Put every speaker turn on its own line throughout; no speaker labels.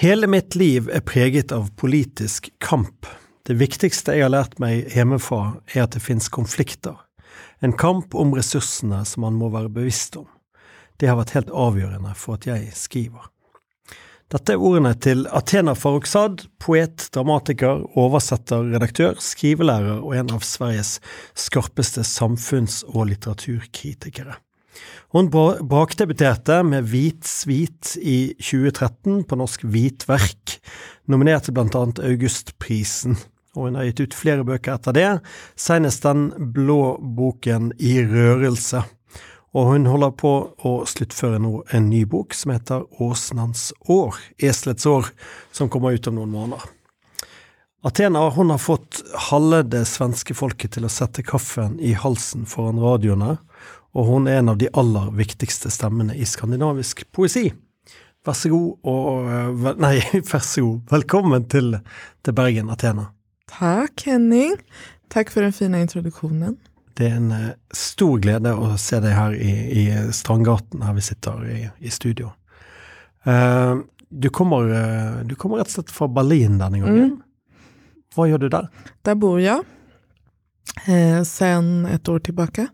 Hele mitt liv är preget av politisk kamp. Det viktigste jag har lärt mig hemifrån är att det finns konflikter. En kamp om resurserna som man må vara bevisst om. Det har varit helt avgörande för att jag skriver. Detta är orden till Athena Farrokhzad, poet, dramatiker, översättare, redaktör, skrivelærer och en av Sveriges skarpaste samfunds och litteraturkritiker. Hun bakdebuterte med Hvit svit i 2013 på norsk Hvitverk, nominert til blant Augustprisen, og hun har gitt ut flere bøker etter det, senest den blå boken I rørelse. Og hun holder på å sluttføre nå en ny bok som heter Åsnans år, Eselets år, som kommer ut om noen måneder. Athena hun har fått halve det svenske folket til å sette kaffen i halsen foran radioene, og hun er en av de aller viktigste stemmene i skandinavisk poesi. Vær så god og Nei, vær så god. Velkommen til, til Bergen, Athena.
Takk, Henning. Takk for den fine introduksjonen.
Det er en uh, stor glede å se deg her i, i Strandgaten, her vi sitter i, i studio. Uh, du, kommer, du, kommer, rett og slett fra Berlin denne gangen. Mm. Hva gjør du der?
Der bor jeg eh, sen et år tilbake.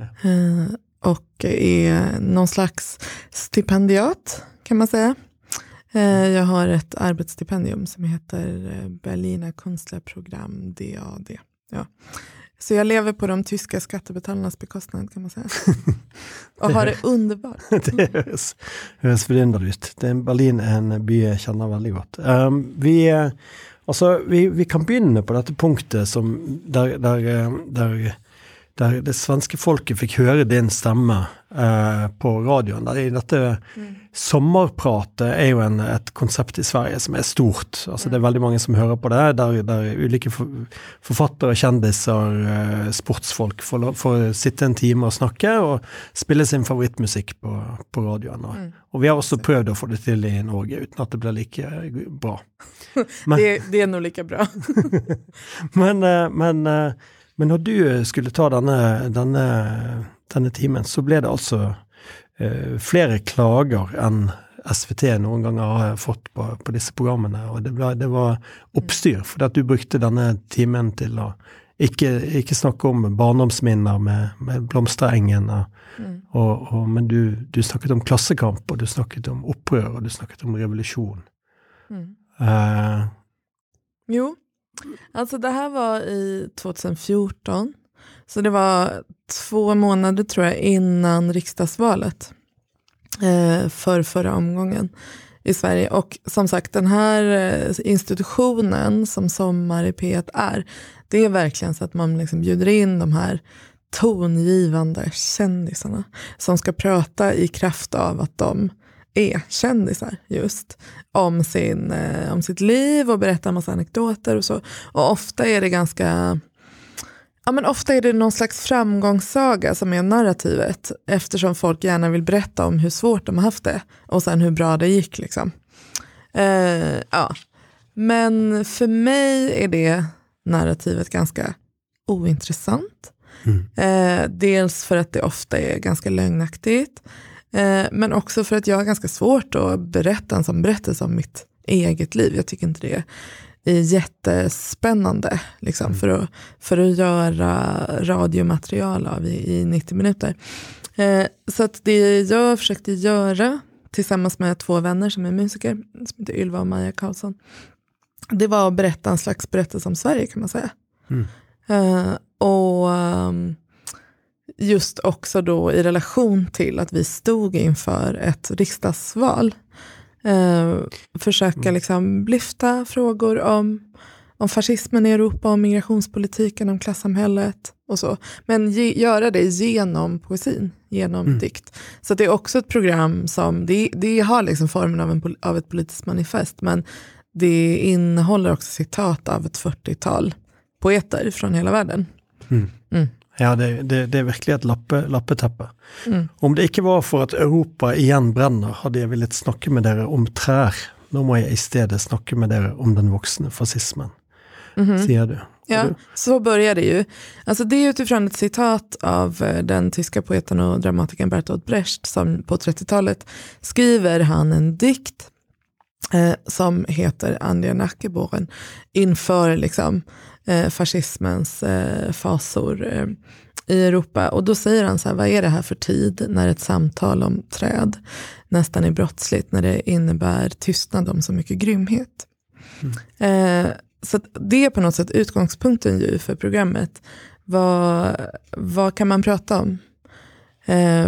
Eh, och är någon slags stipendiat kan man säga. Eh, jag har ett arbetsstipendium som heter Berliner Kunstlerprogram DAD. Ja. Så jag lever på de tyska skattebetalarnas bekostnad kan man säga. Och har det underbart.
det forundrende ut. Berlin er en by jeg kjenner veldig godt. Um, vi, altså, vi, vi, kan begynne på dette punktet som, der, der, der der det svenske folket fikk høre din stemme eh, på radioen. Der, dette mm. Sommerpratet er jo en, et konsept i Sverige som er stort. Altså, Det er veldig mange som hører på det, der, der ulike forfattere, kjendiser, eh, sportsfolk får, får, sitte en time og snakke og spille sin favorittmusikk på, på radioen. Og, mm. og, vi har også prøvd å få det til i Norge, uten at det blir like bra.
Men, det, det, er nå like bra.
men, eh, men eh, men når du eh, skulle ta denne, denne, denne timen, så ble det altså eh, flere klager enn SVT noen ganger har fått på, på disse programmene. Og det, ble, det var oppstyr, fordi at du brukte denne timen til å ikke, ikke snakke om barndomsminner med, med blomsterengen, mm. og, og, men du, du, snakket om klassekamp, og du snakket om opprør, og du snakket om revolusjon. Mm.
Eh, jo, Alltså det här var i 2014. Så det var två månader tror jag innan riksdagsvalet. Eh, för förra omgången i Sverige. Och som sagt den här eh, institutionen som Sommar i P1 är. Det är verkligen så att man liksom bjuder in de här tongivande kändisarna. Som ska prata i kraft av att de är kändisar just om, sin, eh, om sitt liv och berättar en massa anekdoter och så. Och ofta är det ganska Ja, men ofta är det någon slags framgångssaga som är narrativet eftersom folk gärna vill berätta om hur svårt de har haft det och sen hur bra det gick. Liksom. Eh, ja. Men för mig är det narrativet ganska ointressant. Mm. Eh, dels för att det ofta är ganska lögnaktigt. Eh, men också för att jag har ganska svårt att berätta en sån berättelse om mitt eget liv. Jag tycker inte det är jättespännande liksom, mm. för, att, för att göra radiomaterial av i, i 90 minuter. Eh, så att det jag försökte göra tillsammans med två vänner som är musiker, som heter Ylva och Maja Karlsson, det var att berätta en slags berättelse om Sverige kan man säga. Mm. Eh, och um, just också då i relation till att vi stod inför ett riksdagsval. Eh, försöka mm. liksom lyfta frågor om, om fascismen i Europa, om migrationspolitiken, om klassamhället och så. Men ge, göra det genom poesin, genom mm. dikt. Så det är också ett program som, det, det har liksom formen av, en, av ett politiskt manifest, men det innehåller också citat av ett 40-tal poeter från hela världen. Mm.
Mm. Ja, det, det, det, er virkelig et lappe, lappeteppe. Mm. Om det ikke var for at Europa igjen brenner, hadde jeg villet snakke med dere om trær. Nå må jeg i stedet snakke med dere om den voksne fascismen, mm -hmm. sier du.
Ja, du? så börjar det ju. Alltså det är utifrån ett citat av eh, den tyska poeten och dramatikern Bertolt Brecht som på 30-talet skriver han en dikt eh, som heter Anja Nackeborren inför liksom, eh, fascismens eh, fasor eh, i Europa. Och då säger han så här, vad är det här för tid när ett samtal om träd nästan är brottsligt, när det innebär tystnad om så mycket grymhet. Mm. Så det är på något sätt utgångspunkten ju för programmet. Vad, vad kan man prata om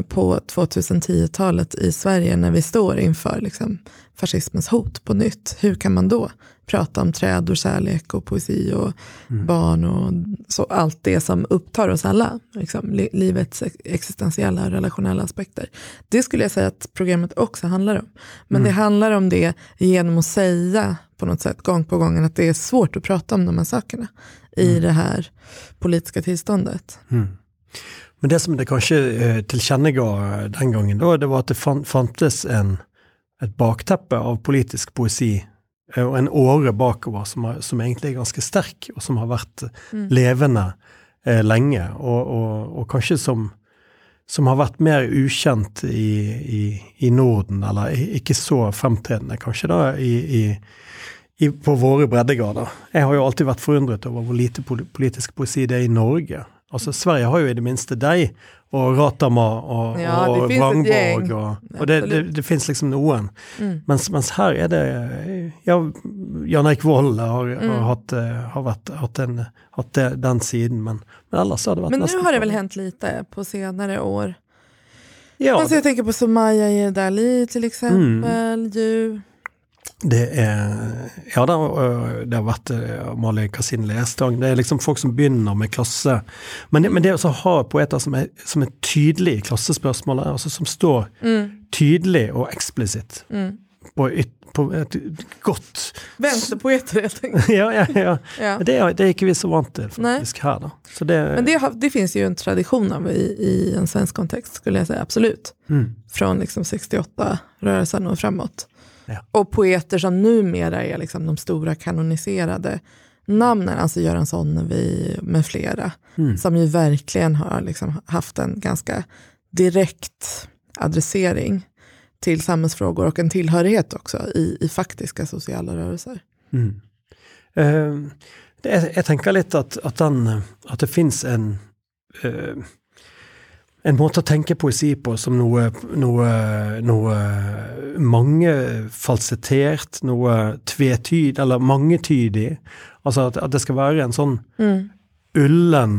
på 2010-talet i Sverige när vi står inför liksom, fascismens hot på nytt? Hur kan man då prata om träd och kärlek och poesi och mm. barn och så, allt det som upptar oss alla, liksom, li livets existentiella och relationella aspekter. Det skulle jag säga att programmet också handlar om. Men mm. det handlar om det genom att säga på något sätt gång på gång att det är svårt att prata om de här sakerna i mm. det här politiska tillståndet.
Mm. Men det som det kanske eh, tillkännagav den gången då, det var att det fanns en, ett bakteppe av politisk poesi Eh, og en åre bakover som, har, som, egentlig er ganske sterk, og som har vært mm. levende eh, lenge. Og, og, og, kanskje som, som har vært mer ukjent i, i, i, Norden, eller ikke så fremtredende kanskje da, i, på våre breddegrader. Jeg har jo alltid vært forundret over hvor lite politisk poesi det er i Norge. Altså Sverige har jo i det minste deg, och Ratama och, ja, och Wrangborg. Och, och det, det, det, finns liksom noen. Mm. Men, men här är det, ja, Jan-Erik Wolle har, mm. har, haft, eh, har varit, haft, den, haft den sidan. Men, men annars har det varit
Men nu har det väl hänt lite på senare år? Ja. Alltså jag tänker på Somaya Yerdali till exempel. Mm. Ju.
Det er Ja, det har, det har vært Malin Kasin Lestang. Det er liksom folk som begynner med klasse. Men det, men det å ha poeter som er, som er tydelige i klassespørsmålet, altså som står mm. tydelig og eksplisitt mm. på, på, et godt
Venstrepoeter, helt enkelt.
ja, ja, ja. ja. Det, er, det, er, ikke vi så vant til faktisk her, da.
Det, men det, det finns ju en tradition av i, i, en svensk kontext, skulle jag säga, absolut. Mm. Från liksom 68-rörelsen och framåt. Ja. Och poeter som numera är liksom de stora kanoniserade namnen, alltså Göran Sonnevi med flera, mm. som ju verkligen har liksom haft en ganska direkt adressering till samhällsfrågor och en tillhörighet också i, i faktiska sociala rörelser. Mm.
Uh, det, jag tänker lite att, att, den, att det finns en uh, en måte å tenke poesi på som noe, noe, noe mangefalsittert, noe tvetyd, eller mangetydig. Altså at, at, det skal være en sånn mm. ullen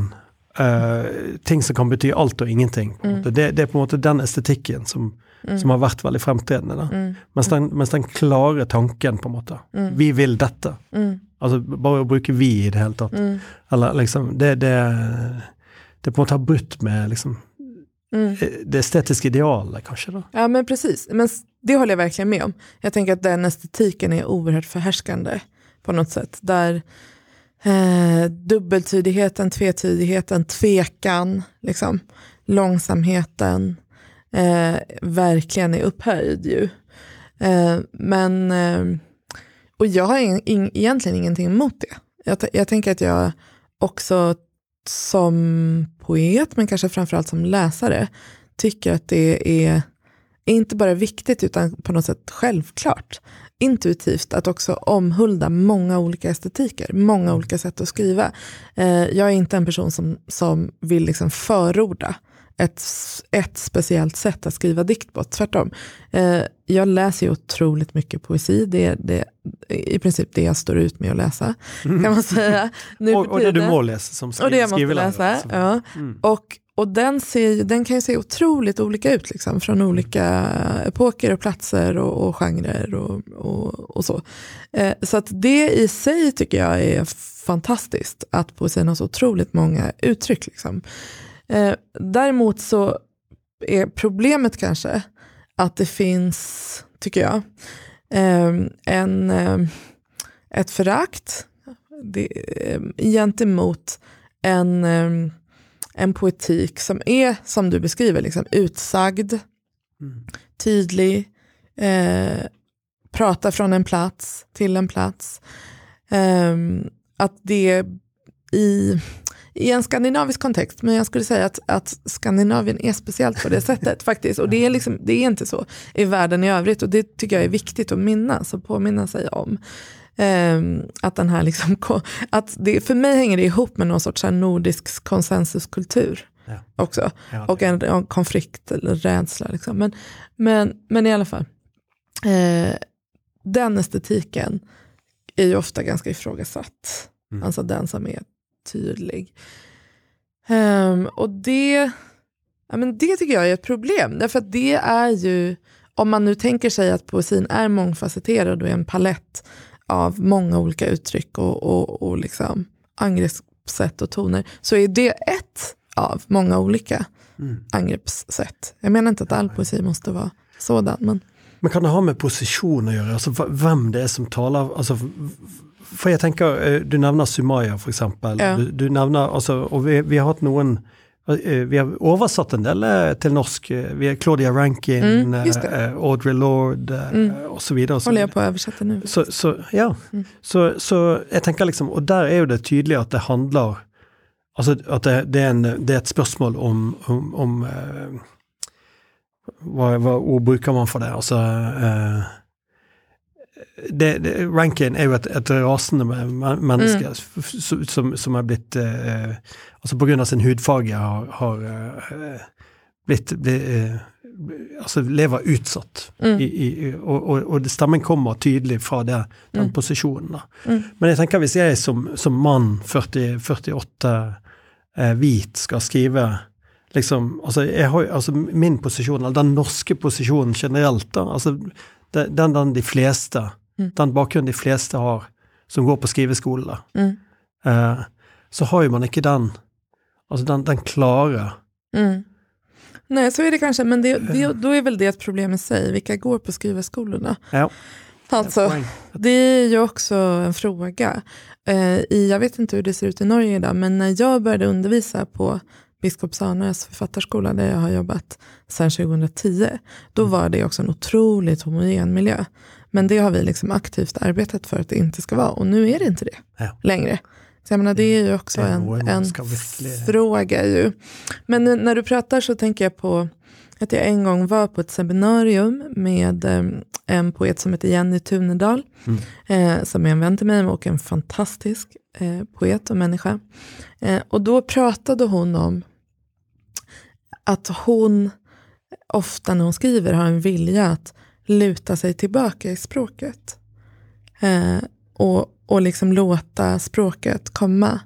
uh, ting som kan bety alt og ingenting. Mm. Det, det, er på en måte den estetikken som, mm. som har vært veldig fremtredende. Mm. Mens den, mens, den, klare tanken, på en måte mm. Vi vil dette. Mm. Altså bare å bruke 'vi' i det hele tatt. Eller liksom det, det, det på en måte har brutt med liksom Mm. Eh, det estetiska idealet kanske då?
Ja men precis, men det håller jag verkligen med om. Jag tänker att den estetiken är oerhört förhärskande på något sätt. Där eh, dubbeltydigheten, tvetydigheten, tvekan, liksom, långsamheten eh, verkligen är upphöjd ju. Eh, men, eh, och jag har in, in, egentligen ingenting emot det. Jag, jag tänker att jag också som poet, men kanske framförallt som läsare, tycker att det är inte bara viktigt utan på något sätt självklart, intuitivt att också omhulda många olika estetiker, många olika sätt att skriva. Eh, jag är inte en person som, som vill liksom förorda ett, ett speciellt sätt att skriva dikt på. Tvärtom. Eh, jag läser ju otroligt mycket poesi. Det är det, i princip det jag står ut med att läsa. Mm. Kan man säga.
Nu och, och det du må läsa som skriv,
Och det jag måste läsa. Ja. Mm. Och, och den, ser, den kan ju se otroligt olika ut liksom, från olika epoker och platser och, och genrer och, och, och så. Eh, så att det i sig tycker jag är fantastiskt, att poesin har så otroligt många uttryck. Liksom. Eh, däremot så är problemet kanske att det finns, tycker jag, eh, en, eh, ett förakt eh, gentemot en, eh, en poetik som är, som du beskriver, liksom, utsagd, mm. tydlig, eh, prata från en plats till en plats. Eh, att det i i en skandinavisk kontext, men jag skulle säga att, att Skandinavien är speciellt på det sättet faktiskt. Och det är, liksom, det är inte så i världen i övrigt och det tycker jag är viktigt att minnas och påminna sig om. Um, att den här liksom, att det, för mig hänger det ihop med någon sorts nordisk konsensuskultur ja. också. Ja, och en, en, konflikt eller rädsla. Liksom. Men, men, men i alla fall, eh, den estetiken är ju ofta ganska ifrågasatt. Mm. Alltså den som är tydlig. Um, och det, ja, men det tycker jag är ett problem. Därför att det är ju, om man nu tänker sig att poesin är mångfacetterad och är en palett av många olika uttryck och, och, och liksom angreppssätt och toner, så är det ett av många olika mm. angreppssätt. Jag menar inte att all poesi måste vara sådan. Men...
men kan det ha med position att göra? Alltså vem det är som talar? Alltså, för jag tänker, eh, du nämner Sumaya för exempel. Ja. Du, du nevner, altså, og vi, vi, har hatt noen eh, Vi har oversatt en del eh, til norsk. Vi har Claudia Rankin, mm, Audrey Lord mm. osv.
Håller jag på att översätta nu.
Så, så, ja. Mm. Så, så jeg tenker liksom, Og der er jo det tydelig at det handler Altså at det, det, er, en, det er, et spørsmål om, om, om hva, hva, ord bruker man for det? Altså uh, det, det, Rankin er jo et, et rasende menneske mm. som, som, er blitt eh, Altså pga. sin hudfarge har, har eh, blitt, blitt eh, Altså lever utsatt. Mm. I, i, og, og, og, stemmen kommer tydelig fra det, den mm. posisjonen. Mm. Men jeg tenker hvis jeg som, som mann, 40, 48, eh, hvit, skal skrive liksom, altså, jeg har, altså Min posisjon, eller den norske posisjonen generelt, da, altså den, den de fleste mm. den bakgrunnen de fleste har som går på skriveskole, mm. eh, så har ju man inte den, alltså den, den klara.
Mm. Nej, så är det kanske, men det, det, då är väl det ett problem i sig. Vilka går på skrivarskolorna?
Ja.
Alltså, det är ju också en fråga. Eh, i, jag vet inte hur det ser ut i Norge idag, men när jag började undervisa på Biskops Arnös författarskola, där jag har jobbat sedan 2010, då mm. var det också en otroligt homogen miljö. Men det har vi liksom aktivt arbetat för att det inte ska vara och nu är det inte det ja. längre. Så jag menar, det är ju också en, en fråga. Ju. Men när du pratar så tänker jag på att jag en gång var på ett seminarium med eh, en poet som heter Jenny Tunedal, mm. eh, som är en vän till mig och en fantastisk eh, poet och människa. Eh, och då pratade hon om att hon ofta när hon skriver har en vilja att luta sig tillbaka i språket. Eh, och, och liksom låta språket komma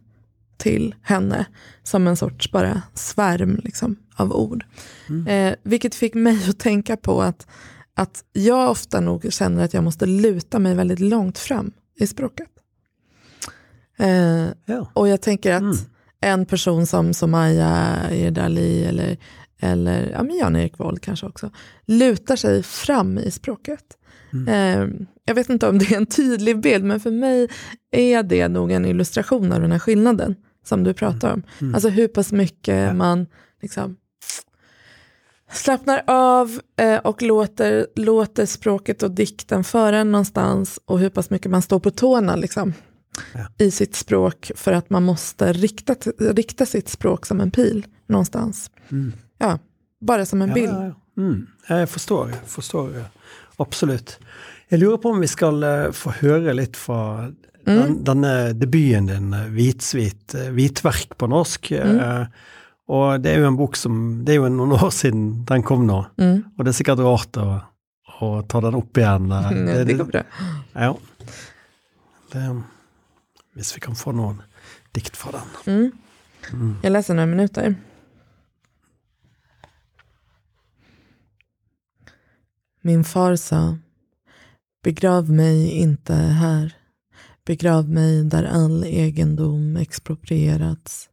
till henne som en sorts bara svärm liksom, av ord. Mm. Eh, vilket fick mig att tänka på att, att jag ofta nog känner att jag måste luta mig väldigt långt fram i språket. Eh, ja. Och jag tänker att mm. en person som, som Maja Erdali eller eller ja, Jan-Erik Wold kanske också, lutar sig fram i språket. Mm. Eh, jag vet inte om det är en tydlig bild, men för mig är det nog en illustration av den här skillnaden som du pratar om. Mm. Alltså hur pass mycket ja. man liksom slappnar av eh, och låter, låter språket och dikten föra en någonstans och hur pass mycket man står på tårna liksom, ja. i sitt språk för att man måste rikta, rikta sitt språk som en pil någonstans. Mm. Ja, bara som en ja, bild.
Mm. Jag förstår, jag förstår. Absolut. Jag lurer på om vi ska uh, få höra lite från mm. den, denne debuten din, Hvitsvit, Hvitverk eh, på norsk. Mm. Och det är ju en bok som, det är ju några år sedan den kom nu. Mm. Och det är säkert rart att, att ta den upp igen.
Mm, det, det går bra.
Ja. Det, om vi kan få någon dikt från den. Mm.
Mm. Jag läser några minuter. Min far sa, begrav mig inte här. Begrav mig där all egendom exproprierats.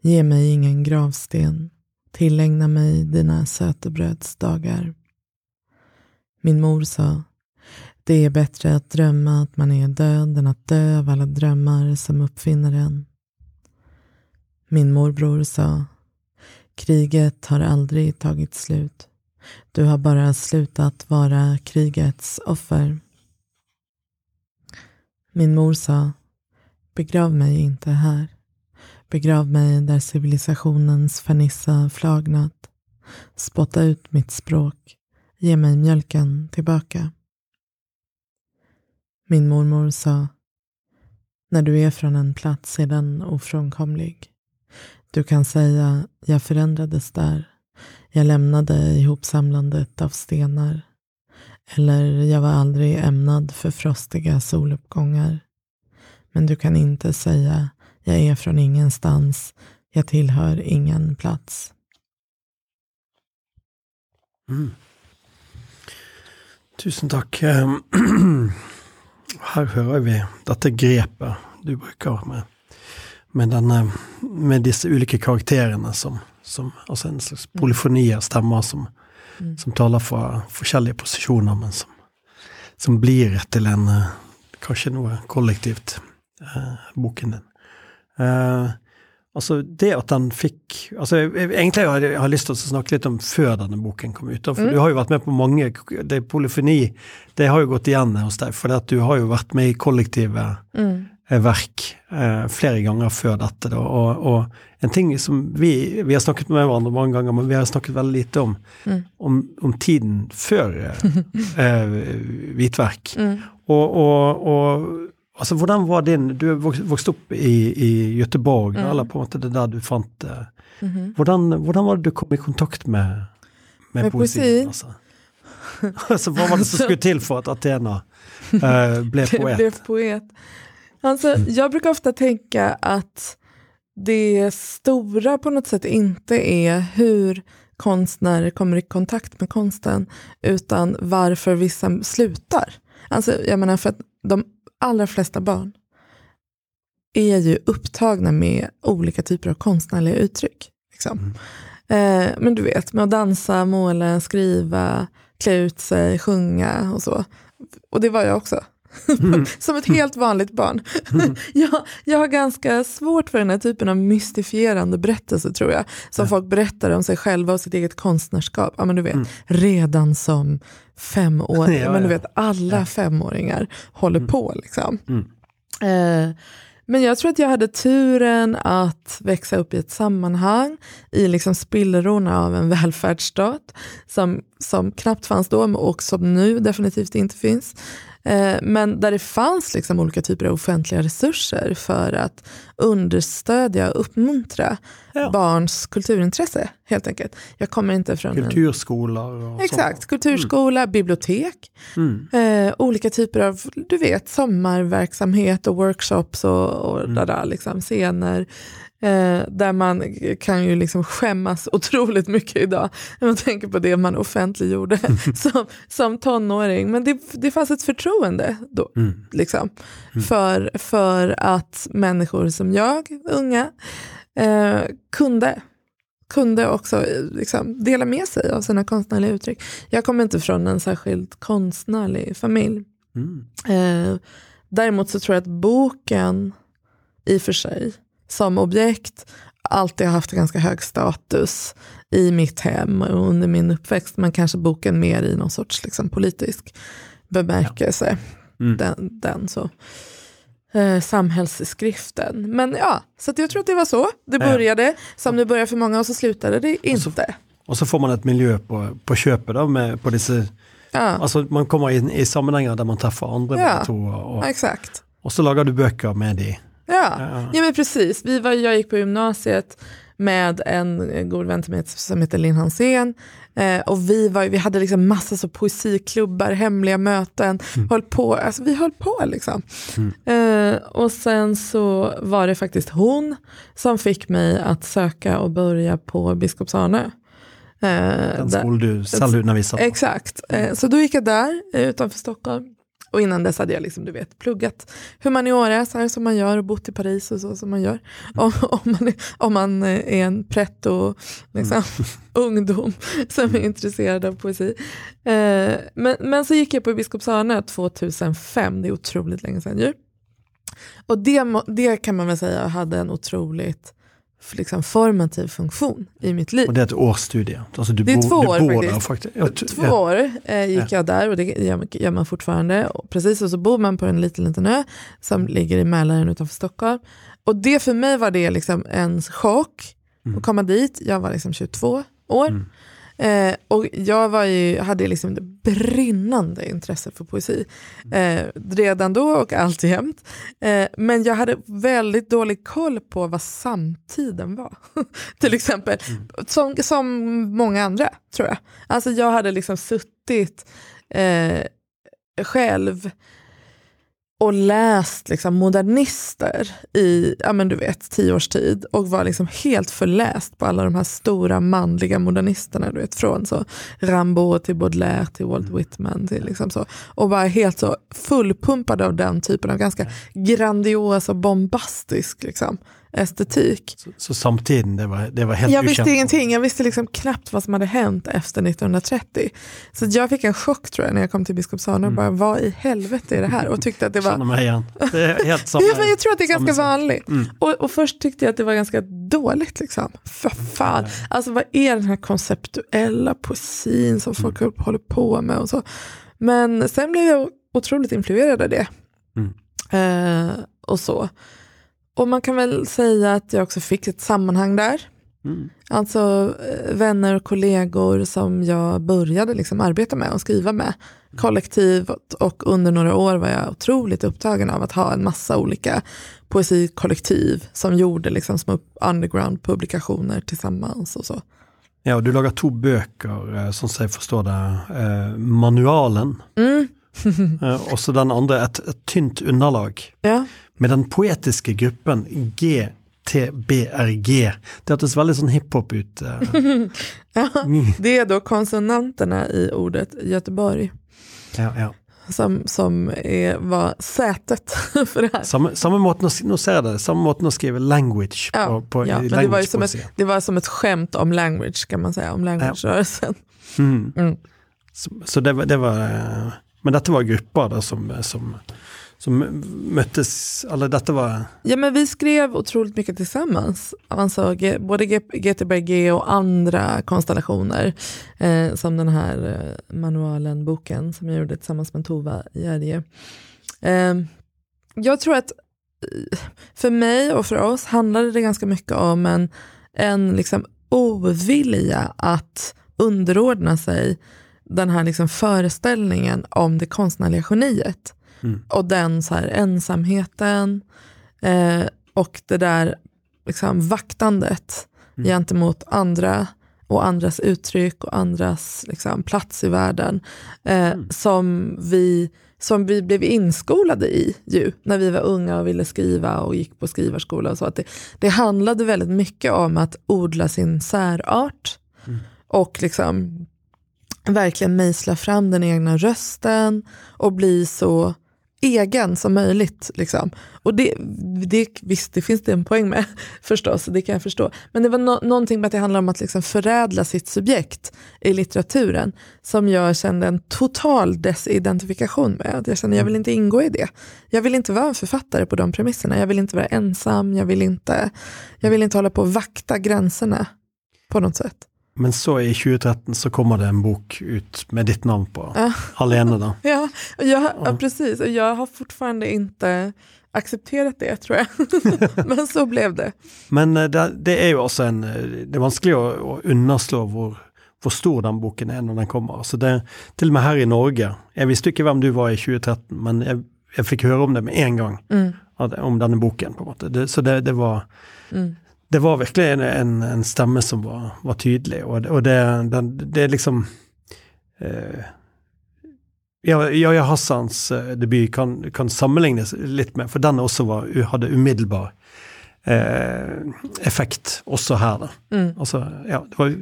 Ge mig ingen gravsten. Tillägna mig dina sötebrödsdagar. Min mor sa, det är bättre att drömma att man är död än att dö av alla drömmar som uppfinner en. Min morbror sa, kriget har aldrig tagit slut. Du har bara slutat vara krigets offer. Min mor sa, begrav mig inte här. Begrav mig där civilisationens fernissa flagnat. Spotta ut mitt språk. Ge mig mjölken tillbaka. Min mormor sa När du är från en plats är den ofrånkomlig. Du kan säga jag förändrades där. Jag lämnade ihopsamlandet av stenar. Eller jag var aldrig ämnad för frostiga soluppgångar. Men du kan inte säga jag är från ingenstans. Jag tillhör ingen plats.
Mm. Tusen tack. Ehm, här hör vi detta grepet du brukar med, med, denne, eh, med dessa olika karaktärerna som, som Altså en slags polyfoni av stemmer som, mm. som taler fra forskjellige posisjoner, men som, som blir til en eh, kanskje noe kollektivt, eh, boken. Eh, altså det at den fikk altså Egentlig har jeg, har lyst til å snakke litt om før denne boken kom ut. For mm. Du har jo vært med på mange det Polyfoni det har jo gått igjen hos deg, for du har jo vært med i kollektive mm. Verk eh, flere ganger før dette. Da, og, og, en ting som vi, vi har snakket med hverandre mange ganger, men vi har snakket veldig lite om, mm. om, om, tiden før eh, eh hvitverk. Mm. og, og, og Altså, Hvordan var din Du vokste opp i, i Göteborg, mm. eller på en måte det der du fant mm -hmm. hvordan, hvordan, var det du kom i kontakt med, med, med poesien? Altså? alltså, vad var det som skulle till för att Athena äh, blev poet?
blev poet. Alltså, jag brukar ofta tänka att det stora på något sätt inte är hur konstnärer kommer i kontakt med konsten, utan varför vissa slutar. Alltså, jag menar för att de allra flesta barn är ju upptagna med olika typer av konstnärliga uttryck. Liksom. Mm. Eh, men du vet, med att dansa, måla, skriva, klä ut sig, sjunga och så. Och det var jag också. Mm. Som ett helt vanligt barn. Mm. jag, jag har ganska svårt för den här typen av mystifierande berättelser tror jag. Som ja. folk berättar om sig själva och sitt eget konstnärskap. Ja, men du vet, mm. Redan som femåring. ja, men du vet, alla ja. femåringar håller mm. på. Liksom. Mm. Eh, men jag tror att jag hade turen att växa upp i ett sammanhang i liksom spillrorna av en välfärdsstat som, som knappt fanns då och som nu definitivt inte finns. Eh, men där det fanns liksom olika typer av offentliga resurser för att understödja och uppmuntra ja. barns kulturintresse. helt enkelt. Jag kommer inte från
Kulturskolor?
exakt, sånt. kulturskola, mm. bibliotek, mm. Eh, olika typer av du vet, sommarverksamhet och workshops och, och mm. där, liksom, scener. Eh, där man kan ju liksom skämmas otroligt mycket idag när man tänker på det man offentliggjorde som, som tonåring. Men det, det fanns ett förtroende då, mm. liksom, mm. För, för att människor som jag, unga, eh, kunde kunde också liksom, dela med sig av sina konstnärliga uttryck. Jag kommer inte från en särskilt konstnärlig familj. Mm. Eh, däremot så tror jag att boken i och för sig som objekt alltid har haft ganska hög status i mitt hem och under min uppväxt. Men kanske boken mer i någon sorts liksom, politisk bemärkelse. Ja. Mm. Den, den, så. Eh, samhällsskriften. Men ja, så jag tror att det var så det började. Som det började för många och så slutade det inte.
Och så, och så får man ett miljö på, på köpet då, med, på dessa Ja. Alltså man kommer in i sammanhang där man träffar andra
ja, och, och, exakt.
och så lagar du böcker med det.
Ja, ja. ja men precis. Vi var, jag gick på gymnasiet med en god vän till mig som heter Linn Hansén. Eh, och vi, var, vi hade liksom massa så poesiklubbar, hemliga möten. Mm. Höll på, alltså vi höll på liksom. Mm. Eh, och sen så var det faktiskt hon som fick mig att söka och börja på Biskops-Arnö.
Eh, Den skolan du salunavissade
Exakt, eh, så då gick jag där eh, utanför Stockholm. Och innan dess hade jag liksom, du vet, pluggat humaniora så här som man gör och bott i Paris och så som man gör. Om, om, man, är, om man är en pretto liksom, mm. ungdom som är intresserad av poesi. Eh, men, men så gick jag på Biskopsarne 2005, det är otroligt länge sedan ju. Och det, det kan man väl säga hade en otroligt liksom, formativ funktion i mitt liv.
Och det är ett årsstudie? Alltså du
det är två år faktiskt.
Ja,
Två
ja.
år eh, gick jag där och det gör, gör man fortfarande. Och precis och så bor man på en liten, liten ö som ligger i Mälaren utanför Stockholm. Och det för mig var det liksom en chock
Mm.
att komma dit. Jag var liksom 22 år.
Mm.
Eh, och jag var ju, hade liksom det brinnande intresse för poesi. Eh, redan då och alltjämt. Eh, men jag hade väldigt dålig koll på vad samtiden var. Till exempel. Som, som många andra tror jag. Alltså jag hade liksom suttit eh, själv och läst liksom modernister i ja, men du vet, tio års tid och var liksom helt förläst på alla de här stora manliga modernisterna. Du vet, från så Rimbaud till Baudelaire till Walt Whitman. Till liksom så, och var helt så fullpumpad av den typen av ganska grandios och bombastisk liksom, estetik.
Så, så samtiden, det var, det var helt
Jag visste
okänt.
ingenting, jag visste liksom knappt vad som hade hänt efter 1930. Så jag fick en chock tror jag när jag kom till Biskopsholm och bara vad i helvete är det här? Och tyckte att det var
Känner mig igen. Det är helt samma.
Ja, men jag tror att det är ganska vanligt.
Mm.
Och, och först tyckte jag att det var ganska dåligt. Liksom. För fan. Alltså vad är den här konceptuella poesin som folk
Mm.
håller på med och så. Men sen blev jag otroligt influerad av det.
Mm.
Eh, och så. Och man kan väl säga att jag också fick ett sammanhang där.
Mm.
Alltså eh, vänner och kollegor som jag började liksom arbeta med och skriva med. Kollektivet och under några år var jag otroligt upptagen av att ha en massa olika poesikollektiv som gjorde liksom små underground-publikationer tillsammans och så.
Ja, och du lagar to bøker, eh, som jeg forstår det. Eh, manualen,
Mm.
og så den andre et, et tynt underlag.
Ja.
Med den poetiske gruppen GTBRG. Det hørtes veldig sånn hiphop ut. eh.
ja.
Mm.
Det är då konsonanterna i ordet Göteborg
Ja, ja.
som, som är, var sätet för det här.
Måten å, si- nå ser det, samme måten å skrive language på.
Ja,
på
ja,
i
men det var, ju som ett, det var som ett skämt om language kan man säga, om language-rörelsen.
Mm.
Mm.
Så, så det, var- det var eh, Men dette var grupper da, som, som, som möttes Eller detta? var
Ja men vi skrev otroligt mycket tillsammans. Alltså, både GTBG och andra konstellationer. Eh, som den här eh, manualen, boken som jag gjorde tillsammans med Tova Gärje. Eh, jag tror att eh, för mig och för oss handlade det ganska mycket om en, en liksom ovilja att underordna sig den här liksom föreställningen om det konstnärliga geniet.
Mm.
Och den så här ensamheten eh, och det där liksom vaktandet
Mm.
gentemot andra och andras uttryck och andras liksom, plats i världen eh,
Mm.
som, vi, som vi blev inskolade i ju, när vi var unga och ville skriva och gick på skrivarskola. Och så, att det, det handlade väldigt mycket om att odla sin särart
Mm.
och liksom verkligen mejsla fram den egna rösten och bli så egen som möjligt. Liksom. Och det, det, visst, det finns det en poäng med förstås, det kan jag förstå. Men det var no någonting med att det handlar om att liksom förädla sitt subjekt i litteraturen som jag kände en total desidentifikation med. Jag kände jag vill inte ingå i det. Jag vill inte vara en författare på de premisserna. Jag vill inte vara ensam, jag vill inte, jag vill inte hålla på och vakta gränserna på något sätt.
Men så i 2013 så kommer det en bok ut med ditt navn på.
Ja.
Alene da.
Ja, och jag, ja. Precis. Och jag har fortfarande inte accepterat det tror jag. Men så blev det.
Men eh, det, det er jo også en eh, Det vanskelig å, å underslå hvor, hvor stor den boken er når den kommer. Så det, til og med her i Norge Jeg visste ikke hvem du var i 2013, men jeg, jeg fikk høre om det med en gang.
Mm,
Om denne boken, på måte. Det, så det, det var
mm,
det var virkelig en, en, stemme som var, var tydelig, og, det- og det, den, det er liksom eh, ja, Yahya Hassans eh, debut kan, kan sammenlignes litt med, for den også var, hadde umiddelbar eh, effekt, også her.
mm.
Altså, ja, det var,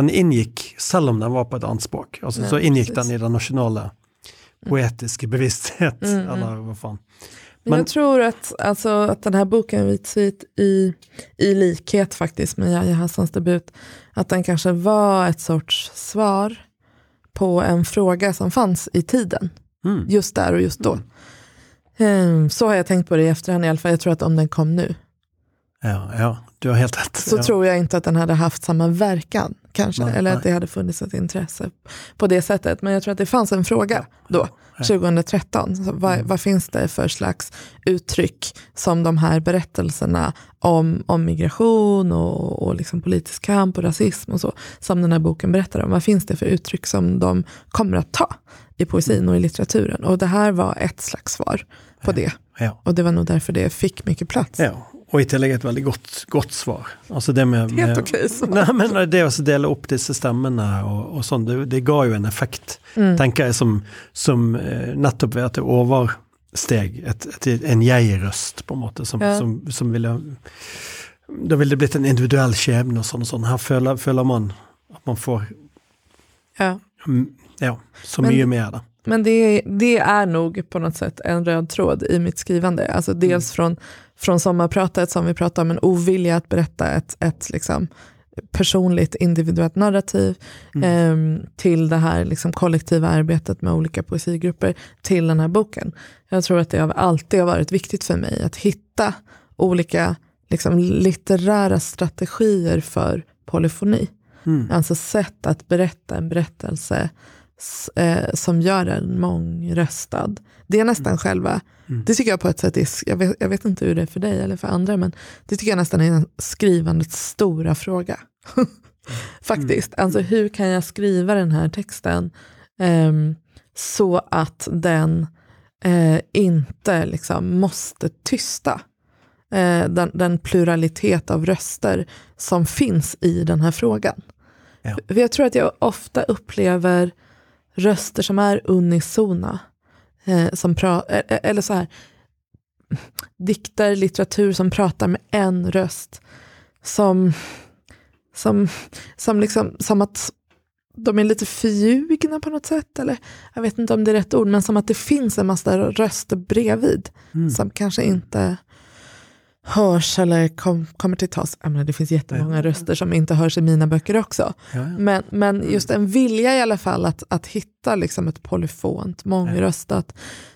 den inngikk, selv om den var på et annet språk, altså,
Ja,
så inngikk
precis.
den i den nasjonale poetiske bevissthet,
Mm, mm.
eller hva faen.
Men, jag tror att, alltså, att den här boken Vit svit i, i likhet faktiskt med Yahya Hassans debut, att den kanske var ett sorts svar på en fråga som fanns i tiden,
Mm.
just där och just då. Ehm, Så har jag tänkt på det i efterhand i alla fall. Jag tror att om den kom nu
Ja, ja, du har helt rätt.
Så
ja.
tror jag inte att den hade haft samma verkan kanske.
Nej,
eller
nej.
att det hade funnits ett intresse på det sättet. Men jag tror att det fanns en fråga då, 2013. Så vad,
Mm.
vad finns det för slags uttryck som de här berättelserna om, om migration och, och liksom politisk kamp och rasism och så, som den här boken berättar om. Vad finns det för uttryck som de kommer att ta i poesin och i litteraturen? Och det här var ett slags svar på det.
Ja.
Och det var nog därför det fick mycket plats.
ja, och i tillegg et veldig godt, godt svar. Altså det med, med
Helt okej svar.
Nei, men det å dele opp disse stemmene og, og sånn, det, det ga jo en effekt,
Mm.
tenker jeg, som, som eh, nettopp ved at det oversteg et, et, en jeg-røst, på en måte, som,
Ja.
som, som ville Da ville det blitt en individuell skjebne og sånn og sånn. Her føler, føler man at man får
Ja.
mm, ja, så
Men-
mye mer, da.
Men det, det är nog på något sätt en röd tråd i mitt skrivande. Alltså dels från, från sommarpratet som vi pratade om, en ovilja att berätta ett, ett liksom personligt individuellt narrativ ehm, till det här liksom kollektiva arbetet med olika poesigrupper till den här boken. Jag tror att det har alltid har varit viktigt för mig att hitta olika liksom, litterära strategier för polyfoni.
Mm.
Alltså sätt att berätta en berättelse eh, som gör den mångröstad. Det är nästan själva, det tycker jag på ett sätt är, jag vet, jag vet inte hur det är för dig eller för andra, men det tycker jag nästan är en skrivandets stora fråga. Faktiskt, alltså hur kan jag skriva den här texten ehm, så att den eh, inte liksom måste tysta eh, den, den pluralitet av röster som finns i den här frågan.
Ja.
För jag tror att jag ofta upplever röster som är unisona. Eh, som pra- eh, eh, eller så här, dikter, litteratur som pratar med en röst. Som, som, som, liksom, som att de är lite förljugna på något sätt. Eller jag vet inte om det är rätt ord, men som att det finns en massa röster bredvid.
Mm.
Som kanske inte hörs eller kom, kommer till tals. Jag menar, det finns jättemånga röster som inte hörs i mina böcker också.
Ja, ja.
Men, men just en vilja i alla fall att, att hitta liksom ett polyfont, mångröstat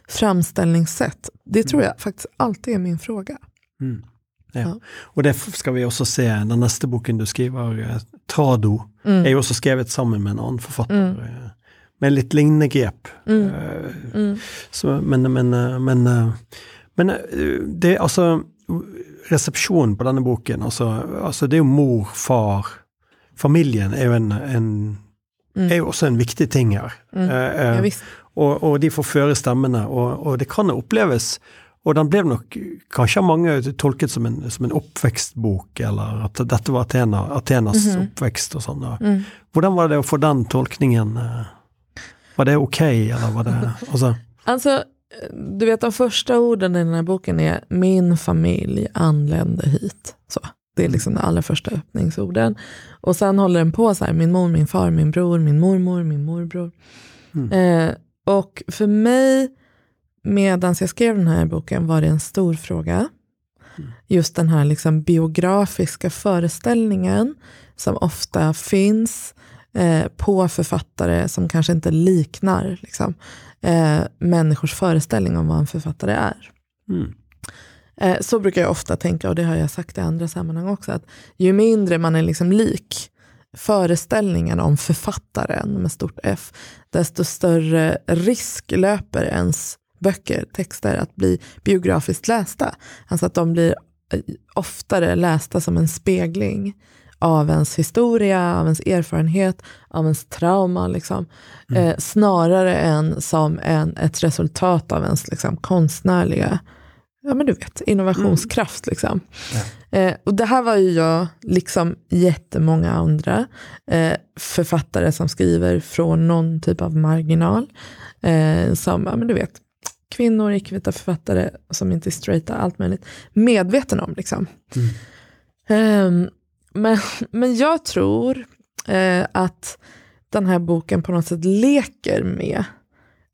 framställningssätt. Det tror jag faktiskt alltid är min fråga.
Mm. Ja.
Ja.
Og det skal vi også se, den neste boken du skriver, eh, Trado, er jo også skrevet sammen med en annen forfatter. eh, Med litt lignende grep. Eh,
Mm.
Så, men, men, men, men eh, det altså Resepsjonen på denne boken, altså, altså det er jo mor, far Familien er jo, en, en, er jo også en viktig ting her. Eh, eh,
Ja, visst.
og, og de får føre stemmene, og, og det kan oppleves og den ble nok kanskje av mange tolket som en, som en oppvekstbok, eller at dette var Athena, Athenas oppvekst og sånn. og Hvordan var det å få den tolkningen? eh, Var det ok, eller var det altså,
Alltså, du vet de första orden i den här boken är min familj anlände hit. Så. Det är liksom de allra första öppningsorden. Och sen håller den på så här, min mor, min far, min bror, min mormor, min morbror. Eh, och för mig, medan jag skrev den här boken, var det en stor fråga. Just den här liksom biografiska föreställningen som ofta finns eh, på författare som kanske inte liknar liksom, eh, människors föreställning om vad en författare är.
mm,
Eh, så brukar jag ofta tänka, och det har jag sagt i andra sammanhang också, att ju mindre man är liksom lik föreställningen om författaren med stort F, desto större risk löper ens böcker, texter att bli biografiskt lästa. Alltså att de blir eh, oftare lästa som en spegling av ens historia, av ens erfarenhet, av ens trauma, liksom. eh, snarare än som en, ett resultat av ens liksom, konstnärliga ja, men du vet, innovationskraft. Liksom. Eh, och det här var ju jag, liksom jättemånga andra eh, författare som skriver från någon typ av marginal. Eh, som, ja, men du vet, kvinnor, icke-vita författare som inte är straighta, allt möjligt. Medveten om liksom. Ehm, men, men jag tror eh, att den här boken på något sätt leker med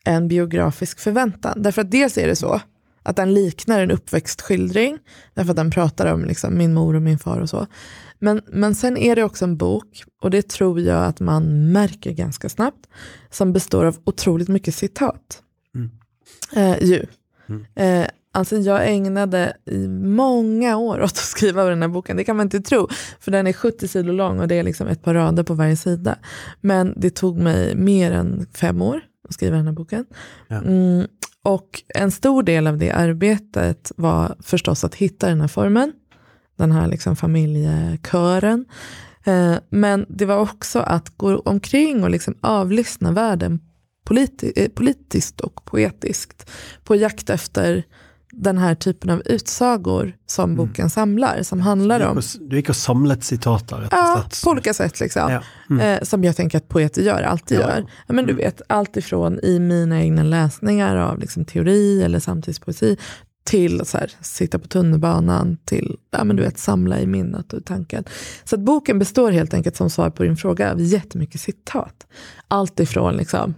en biografisk förväntan. Därför att dels är det så att den liknar en uppväxtskildring, därför att den pratar om liksom min mor och min far och så. Men, men sen är det också en bok, och det tror jag att man märker ganska snabbt, som består av otroligt mycket citat. Eh, ju. Eh, Alltså jag ägnade i många år åt att skriva den här boken. Det kan man inte tro. För den är 70 sidor lång och det är liksom ett par rader på varje sida. Men det tog mig mer än fem år att skriva den här boken.
Ja.
Mm, och en stor del av det arbetet var förstås att hitta den här formen. Den här liksom familjekören. Eh, men det var också att gå omkring och liksom avlyssna världen politi eh, politiskt och poetiskt. På jakt efter den här typen av utsagor som
Mm.
boken samlar. Som handlar om,
Du gick och samlet citat där,
ja,
slett.
på olika sätt liksom.
Ja. Mm.
Eh, som jag tänker att poeter gör, alltid
Ja.
gör. Men du vet, allt ifrån i mina egna läsningar av liksom, teori eller samtidspoesi till så här, sitta på tunnelbanan, till ja, men du vet, samla i minnet och tanken. Så boken består helt enkelt som svar på din fråga av jättemycket citat. Allt ifrån liksom,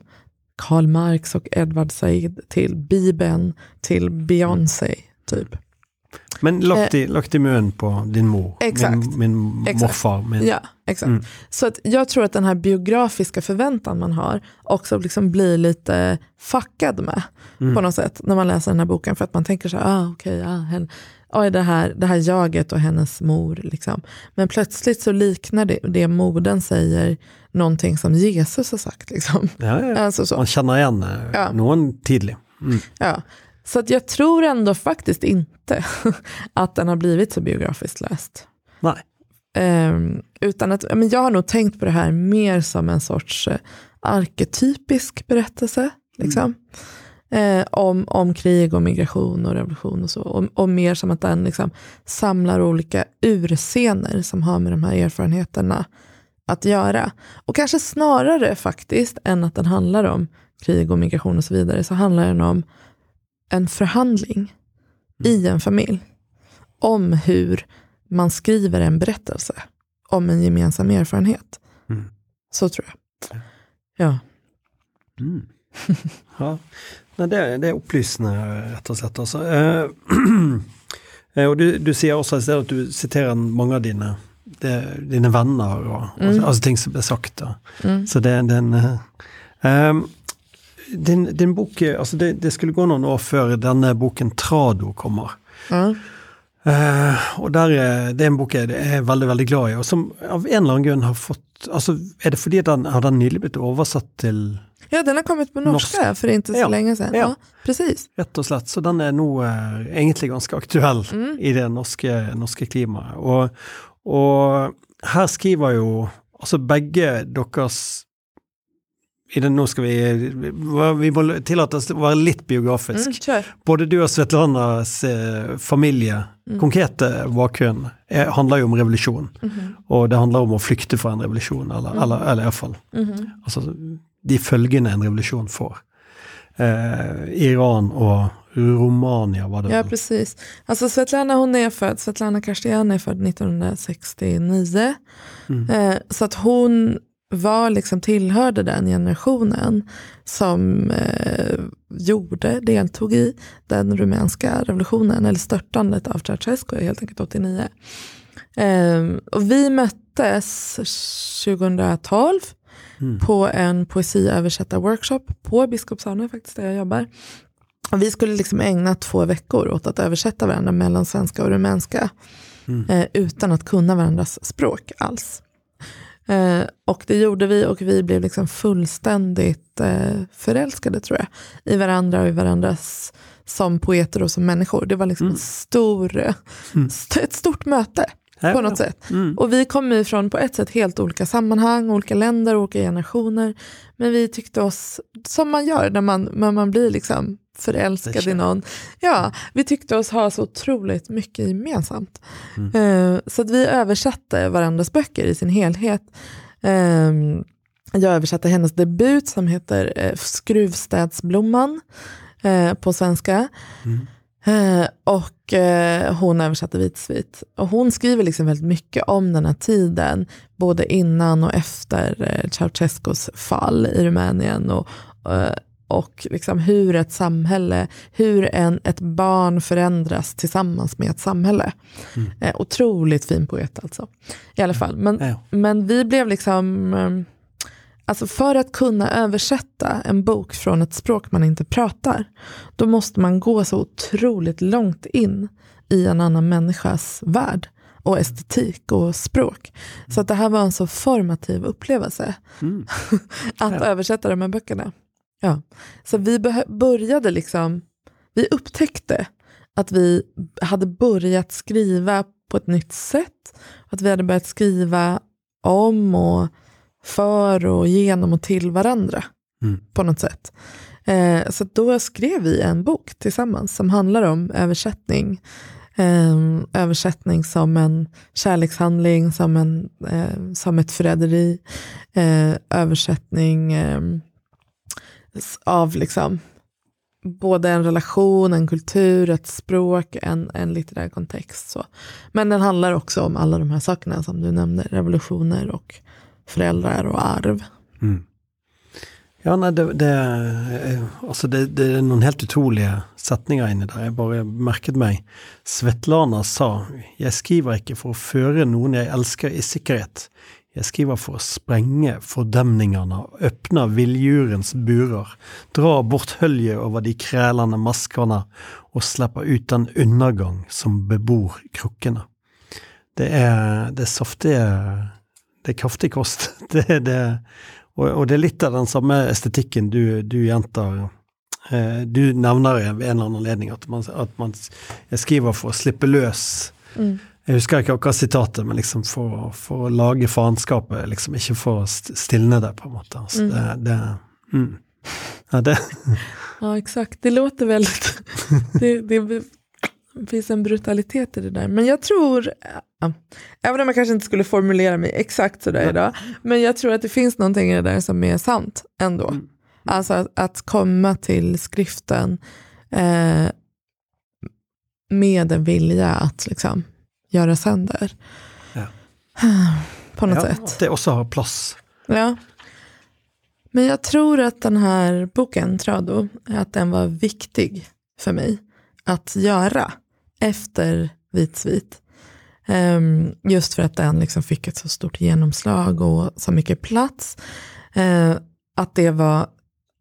Karl Marx och Edward Said till Bibeln till Beyoncé. Typ.
Men lagt i, i mun på din mor,
Eh. Exakt.
min, min
Exakt.
morfar. Min,
Ja, exakt.
Mm.
Så att jag tror att den här biografiska förväntan man har också liksom blir lite fuckad med
Mm.
på något sätt när man läser den här boken. För att man tänker så här, ah, okej, ah, hen, oj, det, här, det här jaget och hennes mor. Liksom. Men plötsligt så liknar det, det modern säger någonting som Jesus har sagt. Liksom.
Ja, ja.
Alltså så.
Man känner igen eh,
Ja.
någon tidlig. Mm.
Ja. Så att jag tror ändå faktiskt inte att den har blivit så biografiskt läst.
Nej.
Ehm, utan att, men jag har nog tänkt på det här mer som en sorts eh, arketypisk berättelse. Liksom. Eh, om, om krig och migration och revolution och så. Och, och mer som att den liksom samlar olika urscener som har med de här erfarenheterna att göra. Och kanske snarare faktiskt än att den handlar om krig och migration och så vidare, så handlar den om en förhandling i en familj. Om hur man skriver en berättelse om en gemensam erfarenhet.
Mm.
Så tror jag. Ja.
Mm. ja. Nej, det, det är upplysande rätt och slett. Alltså. Eh, eh, och du, du säger också att du citerar många av dina, de, dina vänner och,
Mm.
och alltså ting som är sagt.
Mm.
Så det, den, eh, ehm, din, din bok, eh, alltså det, det skulle gå någon år før denne boken Trado kommer.
Ja.
Eh, og der, er- Det er en bok jeg er veldig veldig glad i, og som av en eller annen grunn har fått altså Er det fordi den har den nylig blitt oversatt til
ja, den har kommit på norska för inte så
Ja.
länge sedan.
Ja.
Ja. precis.
Rett og slett. Så den er nå eh, egentlig ganske aktuell
Mm.
i det norske, norske klimaet. Og, og her skriver jo altså begge deres i den, nå skal vi Vi må tillate oss å være litt biografisk.
Mm.
Både du og Svetlanas eh, familie,
Mm.
konkrete bakgrunn, er, handler jo om revolusjon.
Mhm.
Og det handler om å flykte fra en revolusjon, eller,
Mm.
eller, eller iallfall
Mhm.
altså, de følgene en revolusjon får. Eh, Iran og Romania var det
Ja, precis. Alltså Svetlana hon är född, Svetlana Karstian är född 1969.
Mm.
Eh, så att hon var liksom tillhörde den generationen som eh, gjorde, deltog i den rumänska revolutionen, eller störtandet av Ceausescu helt enkelt 89. Eh, och vi möttes 2012
Mm.
på en poesiöversättarworkshop på Biskopshamnen faktiskt där jag jobbar. Och vi skulle liksom ägna två veckor åt att översätta varandra mellan svenska och rumänska
Mm.
eh, utan att kunna varandras språk alls. Eh, och det gjorde vi och vi blev liksom fullständigt eh, förälskade tror jag i varandra och i varandras som poeter och som människor. Det var liksom
Mm.
en stor,
Mm.
st- ett stort möte på något sätt.
Mm.
Och vi kom ifrån på ett sätt helt olika sammanhang, olika länder, olika generationer. Men vi tyckte oss, som man gör när man, när man blir liksom förälskad i någon. Ja, vi tyckte oss ha så otroligt mycket gemensamt.
Mm.
Eh, så att vi översatte varandras böcker i sin helhet. Eh, jag översatte hennes debut som heter eh, Skruvstädsblomman eh, på svenska.
Mm.
Eh, och eh, hon översatte Vitsvit. Och hon skriver liksom väldigt mycket om den här tiden, både innan och efter eh, Ceausescus fall i Rumänien. Och, och liksom hur ett samhälle, hur en, ett barn förändras tillsammans med ett samhälle.
Mm.
Otroligt fin poet alltså. I alla fall. Men,
Ja.
men vi blev liksom, alltså för att kunna översätta en bok från ett språk man inte pratar, då måste man gå så otroligt långt in i en annan människas värld och estetik och språk. Så att det här var en så formativ upplevelse.
Mm.
att
Ja.
översätta de här böckerna. Ja. Så vi började liksom, vi upptäckte att vi hade börjat skriva på ett nytt sätt. Att vi hade börjat skriva om och för och genom och till varandra
Mm.
på något sätt. Eh, så då skrev vi en bok tillsammans som handlar om översättning. Eh, översättning som en kärlekshandling, som, en, eh, som ett förräderi. Eh, översättning eh, s- av liksom både en relation, en kultur, ett språk, en, en litterär kontext. Så. Men den handlar också om alla de här sakerna som du nämnde, revolutioner och föräldrar och arv.
Mm. Ja, nej, det, det, alltså det, det är någon helt otroliga setninger inne där. Jag bara merket mig. Svetlana sa jag skriver inte för att föra någon jag älskar i säkerhet. Jag skriver för att spränga fördämningarna, öppna vilddjurens burar, dra bort höljet över de krälande maskarna och släppa ut den undergång som bebor krockarna. Det är det er det er kraftig kost. Det, det, og, og det er litt av den samme estetikken du, du gjentar. Eh, du nevner ved en eller annen anledning at man, at man skriver for å slippe løs. Jeg husker ikke akkurat sitatet, men liksom for, for å lage faenskapet, liksom ikke for å st- stilne det, på en måte. Altså, det, det, mm. ja, det,
Ja, exakt. Det låter väldigt... det, det finns en brutalitet i det där. Men jag tror, ja, även om jag kanske inte skulle formulera mig exakt sådär idag, men jag tror att det finns någonting i det där som är sant ändå. Alltså att, att komma till skriften eh, med en vilja att liksom göra sönder.
Ja.
På något
ja,
sätt.
det også har plass.
Ja. Men jag tror att den här boken, Trado, att den var viktig för mig att göra efter Vitsvit. Ehm, just för att den liksom fick ett så stort genomslag och så mycket plats. Eh, att det var